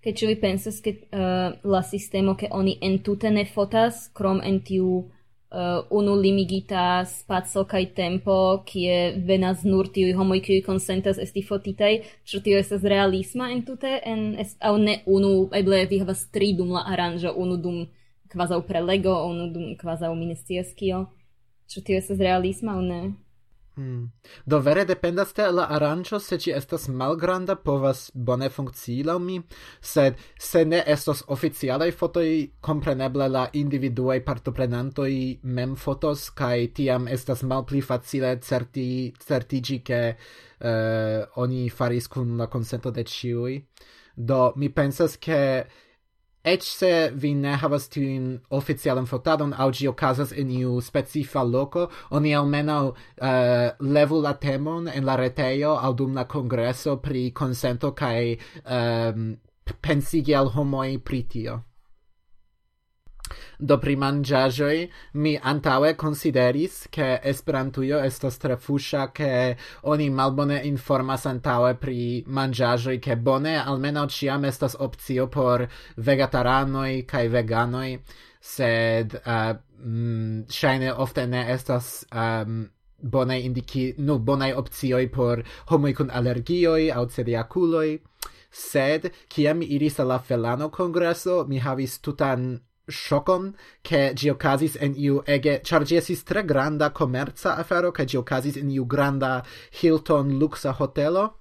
Kaj ĉu vi pensas ke uh, la sistemo ke oni entute ne fotas, krom en tiu uh, unu limigita spazio kai tempo kie venas nur tiu homoj kiuj konsentas esti fotitaj. Ĉu tio estas realisma entute? En es, aŭ ne unu eble vi havas tri dum la aranĝo unu dum kvazaŭ prelego unu dum kvazaŭ mi kio. Ĉu tio estas realisma aŭ ne? Hmm. Do vere dependas de la arancio, se ci estas malgranda povas bone funkcii laŭ mi, sed se ne estos oficialaj fotoj, kompreneble la individuaj partoprenantoj mem fotos kaj tiam estas malpli facile certi certigi ke uh, oni faris kun la konsento de ĉiuj. Do mi pensas ke Ec se vi ne havas tiun oficialan fotadon au gi okazas in iu specifa loco, oni almenau uh, eh, levu la temon en la reteio au dum la congresso pri consento cae eh, um, pensigi al homoi pri tio do pri mangiajoi mi antaue consideris che Esperantujo estos tre fusha che oni malbone informas antaue pri mangiajoi che bone almeno ciam estas opzio por vegetaranoi kai veganoi sed uh, mm, shaine ofte ne estas um, bone indiki nu bone opzioi por homoi kun allergioi au celiaculoi sed kiam iris al la felano congresso mi havis tutan shokon che gi okazis en iu ege char gi esis tre granda commerza afero che gi okazis en iu granda Hilton luxa hotelo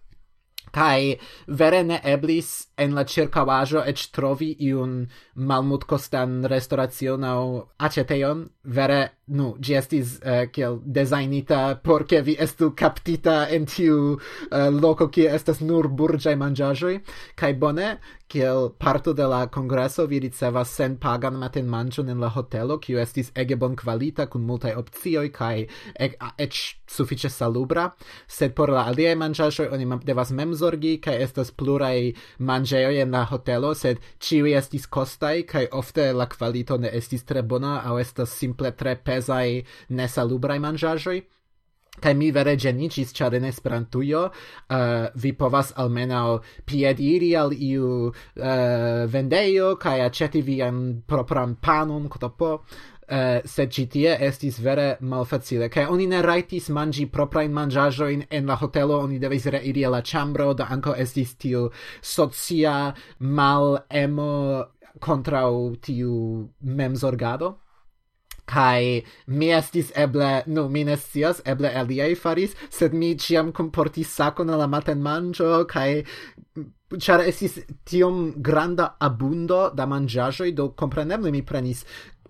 kai vere ne eblis en la circavajo et trovi iun malmutkostan restauracion au aceteion, vere nu gi estis uh, kiel designita por ke vi estu captita en tiu uh, loko kie estas nur burĝaj manĝaĵoj. Kai bone kiel parto de la congresso vi ricevas sen pagan maten manĝon en la hotelo kiu estis ege bonkvalita kun multaj opcioj kaj eĉ sufiĉe salubra, sed por la aliaj manĝaĵoj oni devas mem zorgi kaj estas pluraj manĝejoj en la hotelo, sed ĉiuj estis kostaj kaj ofte la kvalito ne estis tre bona aŭ estas simple tre pesai nesalubrai manĝaĵoj. Kaj mi vere ĝeniĝis, ĉar en Esperantujo uh, vi povas almenaŭ piediri al iu uh, vendejo kaj aĉeti vian propran panon, ktopo, Uh, sed ci tie estis vere malfacile kaj oni ne rajtis in proprajn manĝaĵojn en la hotelo oni devis reiri al la ĉambro do ankaŭ estis tiu socia malemo kontraŭ tiu memzorgado. Kai mi estis eble nu mi ne scias eble aliai faris sed mi ciam comportis sacon al la matenmanĝo kai char esis tiom granda abundo da manĝaĵoj do compreneble mi prenis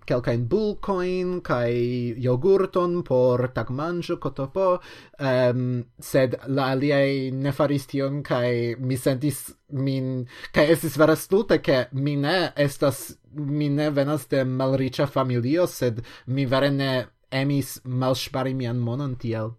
kelkain bulkojn kai jogurton por tagmanĝo kotopo um, sed la aliaj ne faris tion kai mi sentis min kai esis vera stulta ke mi ne estas mi ne venas de malriĉa familio sed mi vere ne emis malspari mian monon tiel.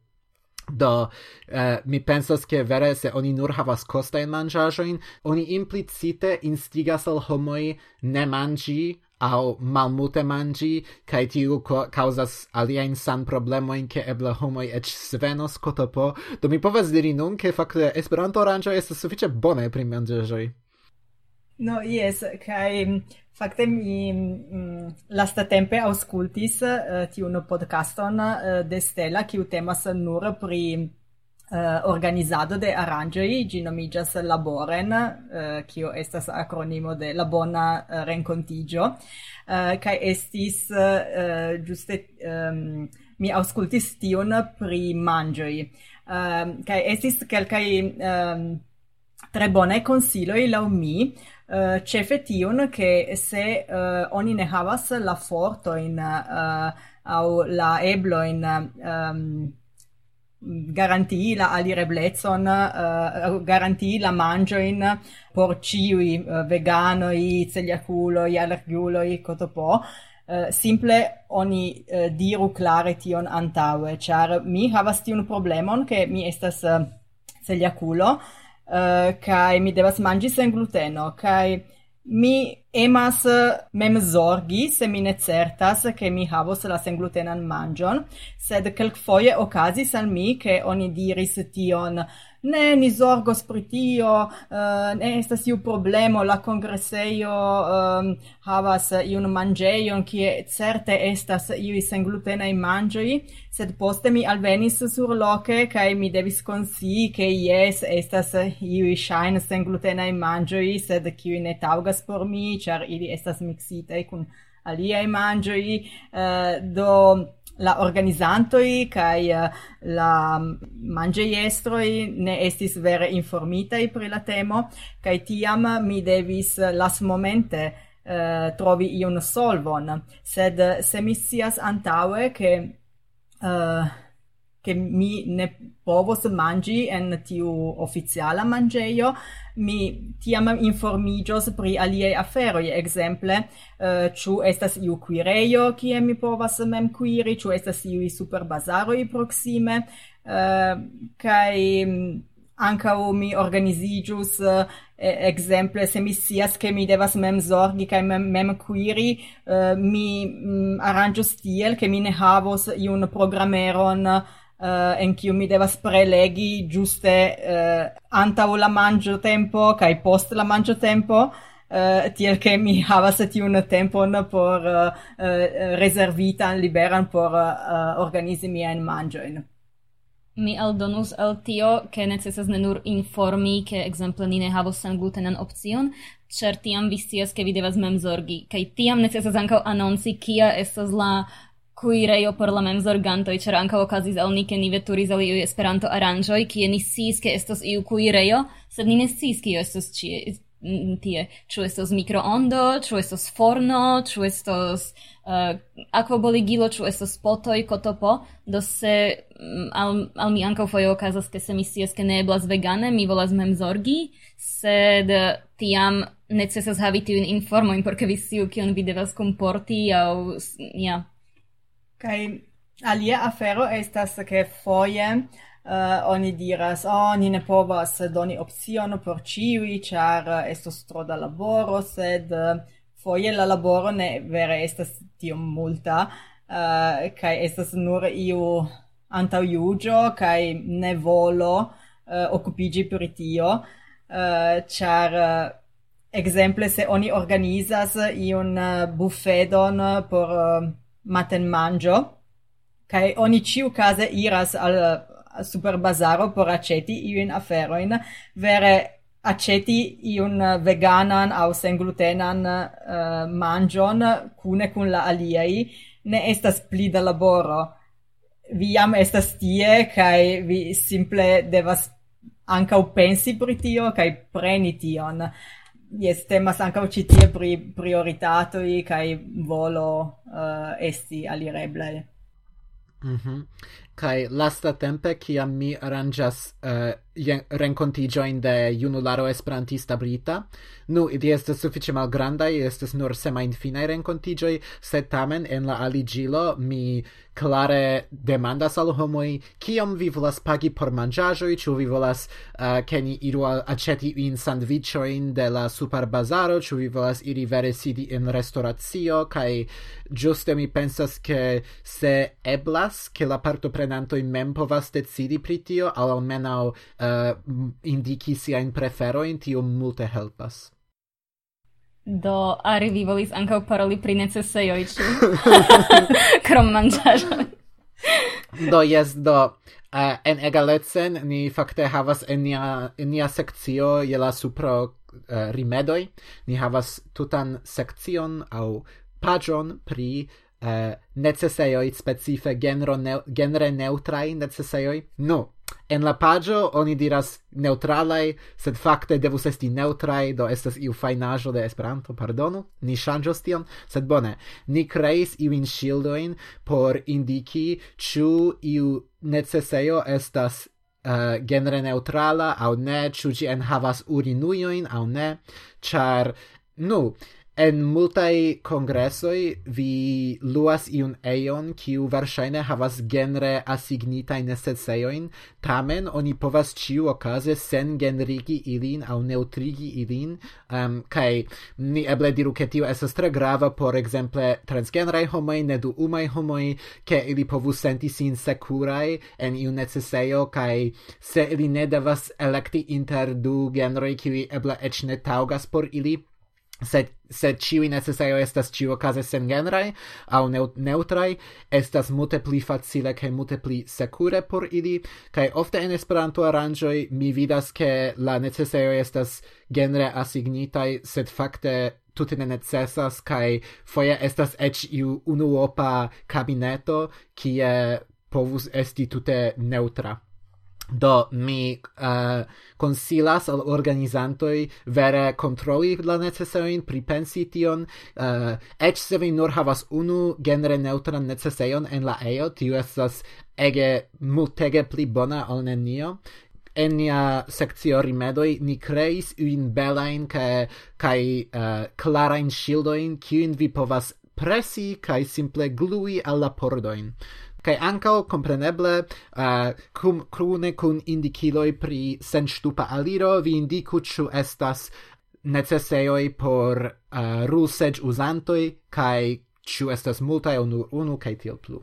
Do, uh, mi pensas ke vere se oni nur havas costain mangiajoin, oni implicite instigas al homoi ne mangi au malmute mangi, kai tiu causas aliaen san problemoin che eble homoi ec svenos kotopo, do mi povas diri nun che facte Esperanto aranĝo estas sufiĉe bone pri mangiajoi. No, yes, kai mm, facte mi mm, mm lasta tempe auscultis uh, eh, tiun podcaston uh, de Stella, kiu temas nur pri Eh, uh, organizado de arangioi, gi nomigas Laboren, eh, uh, kio estas acronimo de la bona uh, rencontigio, uh, kai estis uh, giuste um, mi auscultis tion pri mangioi. Ehm, uh, kai estis kelkai um, ehm, tre bone consiloi la mi, Uh, cefe tion che se uh, oni ne havas la forto in uh, au la eblo in um, garantii la alireblecon, uh, eh, eh, garantii la mangioin por ciui uh, veganoi, celiaculoi, allergiuloi, cotopo, Uh, simple oni uh, diru clare tion antaue, char mi havas tiun problemon che mi estas uh, celiaculo, uh, kai mi devas mangi sen gluteno, kai mi emas eh, mem zorgi se mi ne certas che mi havos la senglutenan mangion, sed quelcfoie okazis al mi che oni diris tion ne ni zorgos pri tio, uh, ne estas iu problemo, la congresseio um, ehm, havas iun mangeion, kie certe estas iui senglutenai mangioi, sed poste mi alvenis sur loce, cae mi devis consi che yes, estas iui shine senglutenai mangioi, sed kiui ne taugas por mi, char ili estas mixitei kun aliaj manĝoj uh, eh, do la organizantoi kai eh, la manĝejestroj ne estis vere informitaj pri la temo kai tiam mi devis lasmomente uh, eh, trovi iun solvon. Sed se mi sias antaue che uh, che mi ne povos mangi en tiu oficiala mangeio, mi tiam informigios pri aliei aferoi, exemple, eh, uh, ciu estas iu quireio, kie mi povas mem quiri, ciu estas iu super bazaroi proxime, uh, eh, kai mm, anca mi organizigius uh, eh, exemple se mi sias che mi devas mem zorgi kai mem, mem quiri uh, mi mm, arrangius tiel che mi ne havos iun programeron uh, en kiu mi devas prelegi giuste uh, antaŭ la mangio tempo kaj post la mangio tempo Uh, eh, tiel che mi havas tiun tempon por uh, uh, reservitan liberan por uh, organizi miajn manĝojn. Mi aldonus al tio, che necessas ne nur informi, che exemple ni ne havos sen glutenan opcion, cer tiam vi scias, che vi devas mem zorgi, kai tiam necessas ancao annonci, kia estas la kuirejo por la memsorgantoj, ĉar ankaŭ okazis al ni, ke ni veturis al iuj Esperanto-aranĝoj, kie ni sciis, ke estos iu kuirejo, sed ni ne sciis, kio estos ĉie mm, tie. Ĉu estos mikrondo, ĉu estos forno, ĉu estos eh, uh, akvoboligilo, ĉu estos potoj, kotopo. Do se mm, al, al mi ankaŭ foje okazas, ke se mi scias, ke ne eblas vegane, mi volas memsorgi, sed tiam necesas havi tiujn informojn por ke vi sciu, kion vi devas komporti aŭ ja, Kai alia afero estas ke foje uh, oni diras, oh, ni ne povas doni opcion por ciui, char eh, estos tro da laboro, sed uh, foje la laboro ne vere estas tiom multa, uh, kai estas nur iu antau iugio, kai ne volo uh, occupigi per tio uh, char uh, exemple se oni organizas iun uh, buffedon por uh, maten mangio, kai oni ciu case iras al super bazaro por aceti iun aferoin, vere aceti iun veganan au sen glutenan uh, mangion cune cun la aliei, ne estas pli da laboro. Vi jam estas tie, kai vi simple devas ancau pensi pri tio, kai preni tion. Yes, temas ankaŭ ĉi tie pri prioritatoi kaj volo uh, esti alirebla. Mm -hmm. Kai lasta tempe kiam mi aranĝas uh, rencontigioin de junularo esperantista brita. Nu, ili estes suficie malgrandai, estes nur semain finai rencontigioi, sed tamen en la aligilo mi clare demandas al homoi kiom vi volas pagi por mangiagioi, ciu vi volas eh, uh, che ni iru aceti in sandvicioin de la super bazaro, ciu vi volas iri vere sidi in restauratio, kai giuste mi pensas che se eblas che la parto prenanto in mem povas decidi pri tio, al almenau uh, eh, Eh, uh, indiki prefero in tio multe helpas. Do, ari vi volis ankaŭ paroli pri necesejoj, ĉu? Krom manĝaĵoj. do, jes, do, uh, en egalecen ni fakte havas en nia, en nia sekcio je la supro uh, rimedoj. Ni havas tutan sekcion au pagion pri uh, necesejoj specife genro ne, genre neutraj necesejoj. No, En la pagio oni diras neutralai, sed fakte devus esti neutrai, do estas iu fainajo de Esperanto, pardonu, ni ŝanĝos tion, sed bone, ni creis iu in ŝildojn por indiki ĉu iu necesseio estas eh, uh, genere neutrala aŭ ne, ciu ci en havas urinuioin, aŭ ne, char, nu, en multai congressoi vi luas iun eion kiu verŝajne havas genre asignitajn necesejojn, tamen oni povas ciu okaze sen genrigi ilin au neutrigi ilin, um, kai ni eble diru ke tio esas tre grava por ekzemple transgenraj du neduumaj homoi ke ili povus senti sin securai en iun necesejo kai se ili ne devas electi inter du genroi kiuj eble ec ne taugas por ili sed sed ciui necessario estas ciu case sen genrai au neutrai estas multe pli facile kaj multe pli secure por ili kaj ofte en Esperanto aranjoj mi vidas ke la necessario estas genre asignitaj sed fakte tute ne necesas kaj foje estas eĉ iu unuopa kabineto kie povus esti tute neutra. Do mi uh, consilas al organizantoi vere controlli la necesojn, pripensi tion, uh, ec se vi nur havas unu genere neutran necesejon en la eo tiu estas ege multege pli bona ol nenio. En nia sekcio rimedoj ni kreis iun belajn kaj kaj uh, klarajn ŝildojn, kiujn vi povas presi kaj simple glui al la pordojn kai ankaŭ kompreneble uh, cum crune cun indikiloj pri senŝtupa aliro vi indiku chu estas necesejoj por uh, ruseĝ usantoi kaj chu estas multa unu nur unu kai til plu.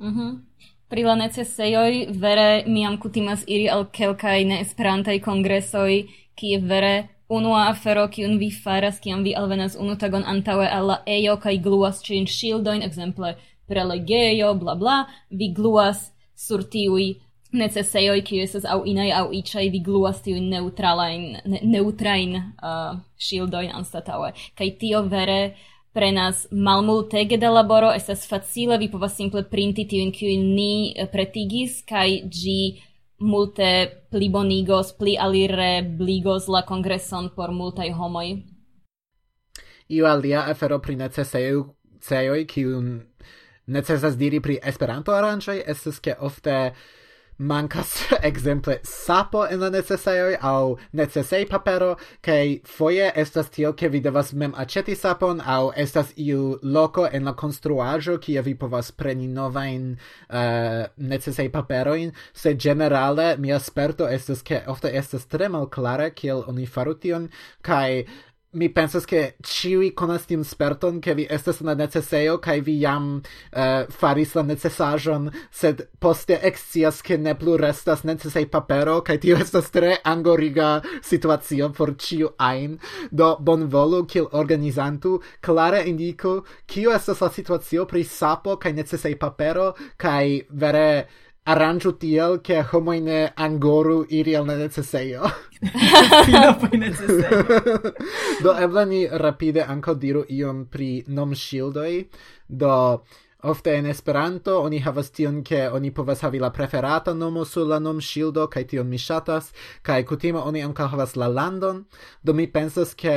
Mhm. Mm Pri la necesejoj vere mi am kutimas iri al kelkai ne esperantai kongresoi ki vere unua afero kiun vi faras ki vi alvenas unu tagon antaŭe al la ejo kaj gluas ĉiujn ŝildojn, ekzemple prelegeio, bla bla, vi gluas sur tiui necesseioi qui esas au inai au iĉaj, vi gluas tiui neutralain, ne, neutrain uh, ŝildojn anstataue. Kaj tio vere prenas malmultege de laboro, esas facile, vi povas simple printi tiujn, qui ni uh, pretigis, kai gi multe plibonigos, pli alire bligos la kongreson por multai homoj. Iu alia afero pri necesseioi, cejoj, kiun necesas diri pri Esperanto aranĝoj estas ke ofte mancas exemple sapo in la necessaioi au necesej papero ke foie estas tio ke vi devas mem aceti sapon au estas iu loko en la construajo kie vi povas preni novajn uh, necesej paperojn. Se generale mia sperto estas ke ofte estas tre malklare kiel oni faru tion kai mi pensas che ciui conas tim sperton che vi estes na necessejo kai vi jam uh, faris la necessajon sed poste excias che ne plu restas necessei papero kai tio estas tre angoriga situacio por ciu ein do bonvolu kiel organizantu clara indico kio estas la situacio pri sapo kai necessei papero kai vere aranĝu tiel, ke homoj ne angoru iri al necesejo. Fino. Do eble ni rapide ankaŭ diru iom pri nomŝildoj. Do Ofte en Esperanto oni havas tion ke oni povas havi la preferata nomo sur la nom shildo kaj tion mi ŝatas kaj kutime oni ankaŭ havas la landon do mi pensas ke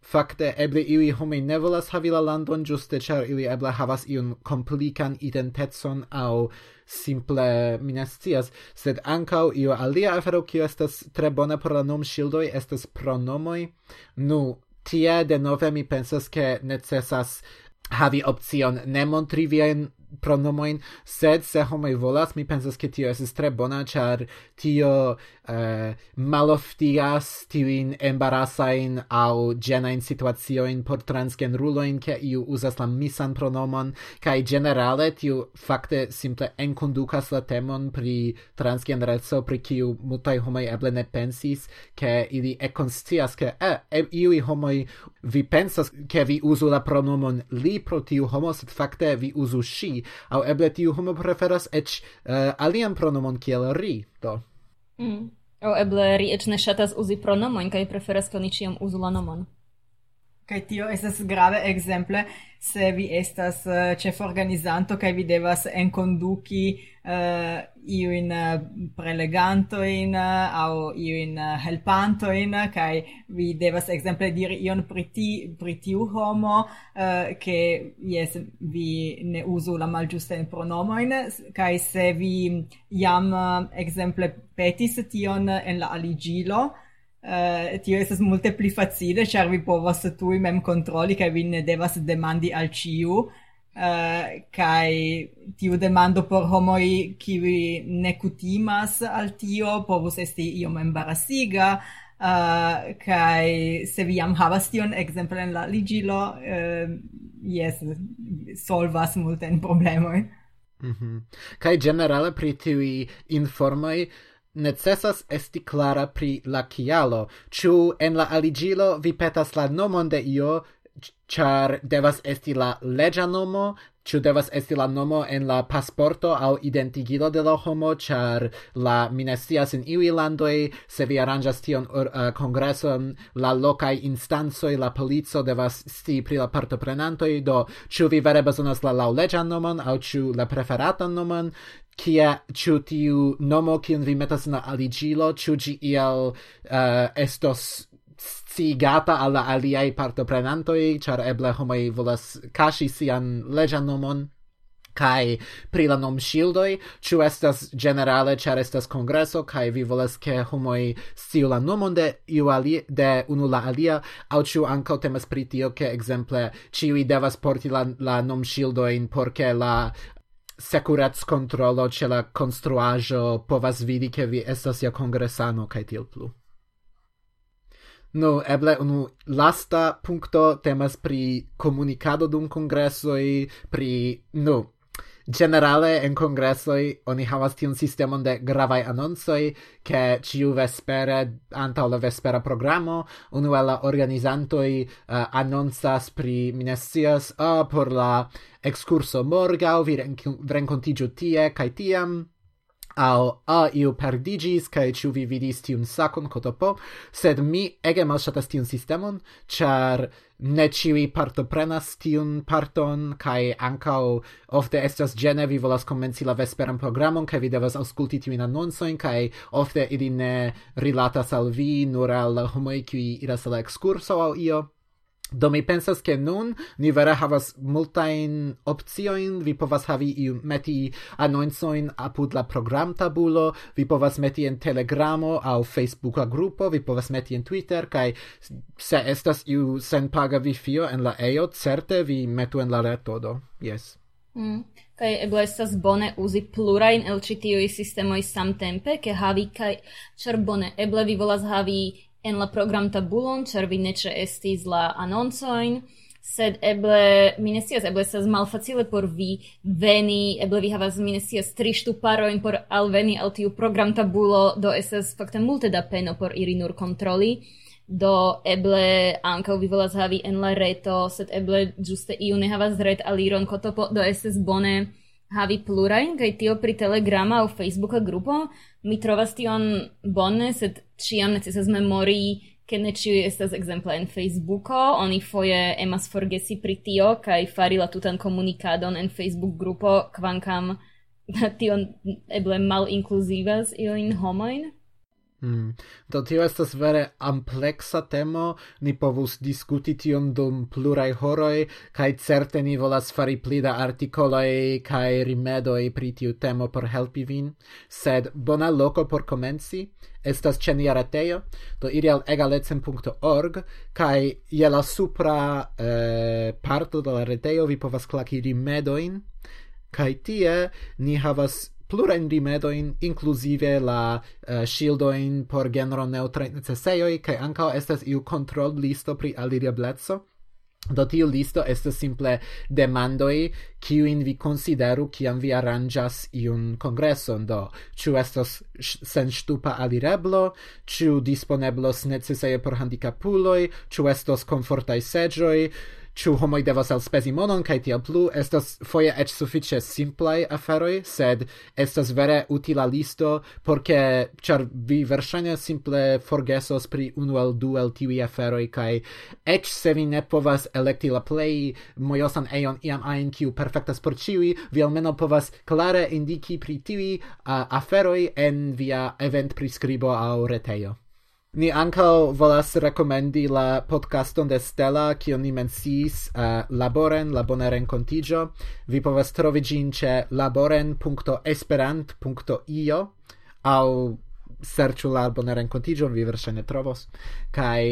fakte eble iuj homoj ne volas havi la landon ĝuste ĉar ili eble havas iun komplikan identecon aŭ simple mi ne scias, sed ankaŭ io alia afero kio estas tre bona por la nom ŝildoj estas pronomoj. Nu, tie denove mi pensas ke necesas havi opcion ne montri viajn pronomoin, sed se homoi volas, mi pensas ke tio estas tre bona, char tio eh, maloftigas tiuin embarasain au genain situaciojn por transgenrulojn, ke iu uzas la misan pronomon, kai generale tiu fakte simple enkondukas la temon pri transgenreco, pri kiu mutai homoi eble ne pensis, ke ili econstias ke eh, e, iui homoi vi pensas, ke vi uzu la pronomon li pro tiu homo, sed fakte vi uzu shi, au eble tiu homo preferas ec uh, eh, alian pronomon kiel ri, do. Mm. Au eble ri ec ne shatas uzi pronomon, kai preferas ke oni ciam uzu la nomon. Kaj tio estas grave exemple se vi estas eh, uh, chef organizanto kaj vi devas enkonduki uh, iujn uh, prelegantojn uh, aŭ iujn uh, helpantojn kaj vi devas ekzemple diri ion pri, ti, pri tiu homo uh, ke jes vi ne uzu la malĝustajn pronomojn kaj se vi jam uh, ekzemple petis tion en la aliĝilo Uh, tio estas multe pli facile, char vi povas tui mem controlli, kaj vi ne devas demandi al ciu, uh, eh, kaj tiu demando por homoj kiuj ne kutimas al tio povus esti iom embarasiga uh, kaj se vi jam havas tion exemple en la ligilo uh, yes, solvas multen problemoi. Mm -hmm. Kai generale pri tiui informoi, necessas esti clara pri la kialo, ĉu en la aligilo vi petas la nomon de io, char devas esti la leĝa nomo, ĉu devas esti la nomo en la pasporto aŭ identigilo de la homo, char la minestias en iuj landoj, se vi aranĝas tion uh, kongreson, la lokaj instancoj, la polico devas sti pri la partoprenantoj, do ĉu vi vere bezonas la laŭleĝan nomon aŭ ĉu la preferatan nomon, kia ĉu tiu nomo kiun vi metas en la aliĝilo ĉu ĝi iel uh, eh, estos sciigata al la aliaj partoprenantoj ĉar eble homoj volas kaŝi sian leĝan nomon? Kai pri la nom shieldoi chu estas generale char estas kongreso kai vi volas ke homoi sciu la nomon de iu alie, de unu la alia aŭ ĉu ankaŭ temas pri tio ke ekzemple ĉiuj devas porti la, la nom shieldojn por ke la securats controllo ce la construajo povas vidi che vi estas ja congresano kai til plu. No, eble unu lasta punto temas pri comunicado dum e pri, no, generale en congressoi oni havas tiun sistemon de gravai annonsoi che ciu vespere antaŭ la vespera programo unu el la organizantoi eh, uh, annonsas pri mi uh, por la excurso morgau vi rencontigio tie kaj tiam au a iu perdigis kai ĉu vi vidis tiun sakon kotopo sed mi ege malshatas tiun sistemon char ne ciui partoprenas tiun parton kai ankaŭ ofte estas gene vi volas komenci la vesperan programon kai vi devas ausculti tiujn annonsoin, kai ofte ili ne rilatas al vi nur al homoi homoj iras al la ekskurso io. Do mi pensas ke nun ni vere havas multajn opciojn, vi povas havi iu meti anoncojn apud la programtabulo, vi povas meti en Telegramo aŭ Facebooka grupo, vi povas meti en Twitter kaj se estas iu senpaga vi fio en la ejo, certe vi metu en la retodo. Yes. Mm. Kaj eble estas bone uzi plurajn el ĉi tiuj sistemoj samtempe, ke havi kaj ĉar bone eble vi volas havi en la program tabulon, char vi ne estis la anonsoin, sed eble mi ne eble estas malfacile por vi veni, eble vi havas mi ne tri štuparoin por alveni al tiu programtabulo, do estas fakte multe da peno por iri nur kontroli. Do eble ankaŭ vi volas havi en la reto, sed eble ĝuste iu ne havas ret aliron kotopo, do estas bone havi plurain, kaj tio pri Telegrama aŭ Facebooka grupo, mi trovas tion bone, sed ciam necesas memori che ne ciu estas exemple en Facebooko, oni foje emas forgesi pri tio kaj fari la tutan komunikadon en Facebook grupo, kvankam tion eble mal inkluzivas ilin homoin. Mm. Do tio estas vere ampleksa temo, ni povus diskuti tion dum pluraj horoj, kaj certe ni volas fari pli da artikoloj kaj rimedoj pri tiu temo por helpi vin, sed bona loko por komenci. Estas ĉe nia retejo, do iri al egalecen.org kaj je la supra eh, parto de la retejo vi povas klaki rimedojn, kaj tie ni havas plurain rimedoin, inclusive la eh, uh, shieldoin por genero neŭtraj necesseioi, cae ancao estas iu control listo pri alireblezzo. Do tiu listo estas simple demandoi, kiujn vi consideru kiam vi arrangas iun kongreson. Do ciu estos senŝtupa alireblo? Ciu disponeblos neceseje por handicapuloi, ciu estos confortai seĝoj? ĉu homoj devas elspezi monon kaj tiel plu estas foje eĉ sufiĉe simplaj aferoj sed estas vere utila listo por ke ĉar vi verŝajne simple forgesos pri unu el du el tiuj aferoj kaj eĉ se vi ne povas elekti la plej mojosan ejon iam ajn kiu perfektas por ĉiuj vi almenaŭ povas klare indiki pri tiuj uh, aferoj en via event priskribo aŭ retejo. Ni ankaŭ volas rekomendi la podcaston de Stella, kion ni menciis uh, laboren, la bona renkontiĝo. Vi povas trovi ĝin ĉe laboren.esperant.io aŭ serĉu la bonan renkontiĝon vi verŝajne trovos. Kaj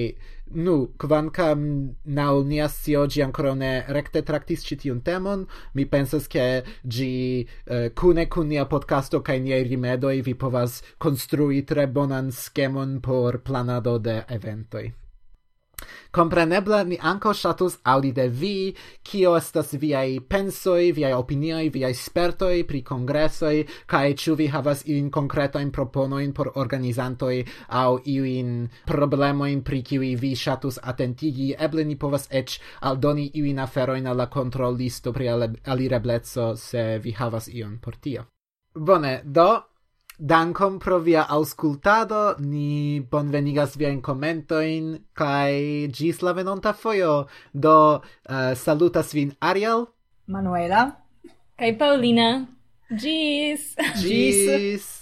nu kvankam naŭ nia scio ĝi ankoraŭ ne rekte traktis ĉi tiun temon mi pensas ke ĝi uh, eh, kune kun nia podcasto kaj niaj rimedoj vi povas konstrui tre bonan skemon por planado de eventoj Compreneble, mi anco shatus audi de vi, kio estas viai pensoi, viai opinioi, viai spertoi pri congressoi, cae ciu vi havas iun concretoin proponoin por organizantoi au iuin problemoin pri kiui vi shatus attentigi, eble ni povas ec aldoni iuin aferoin alla controllisto pri alireblezzo se vi havas ion por tio. Bone, do Dankon pro via auscultado, ni bonvenigas viajn commentoin, kai gis la venonta foio, Do uh, salutas vin Ariel, Manuela kai Paulina. gis! Gis!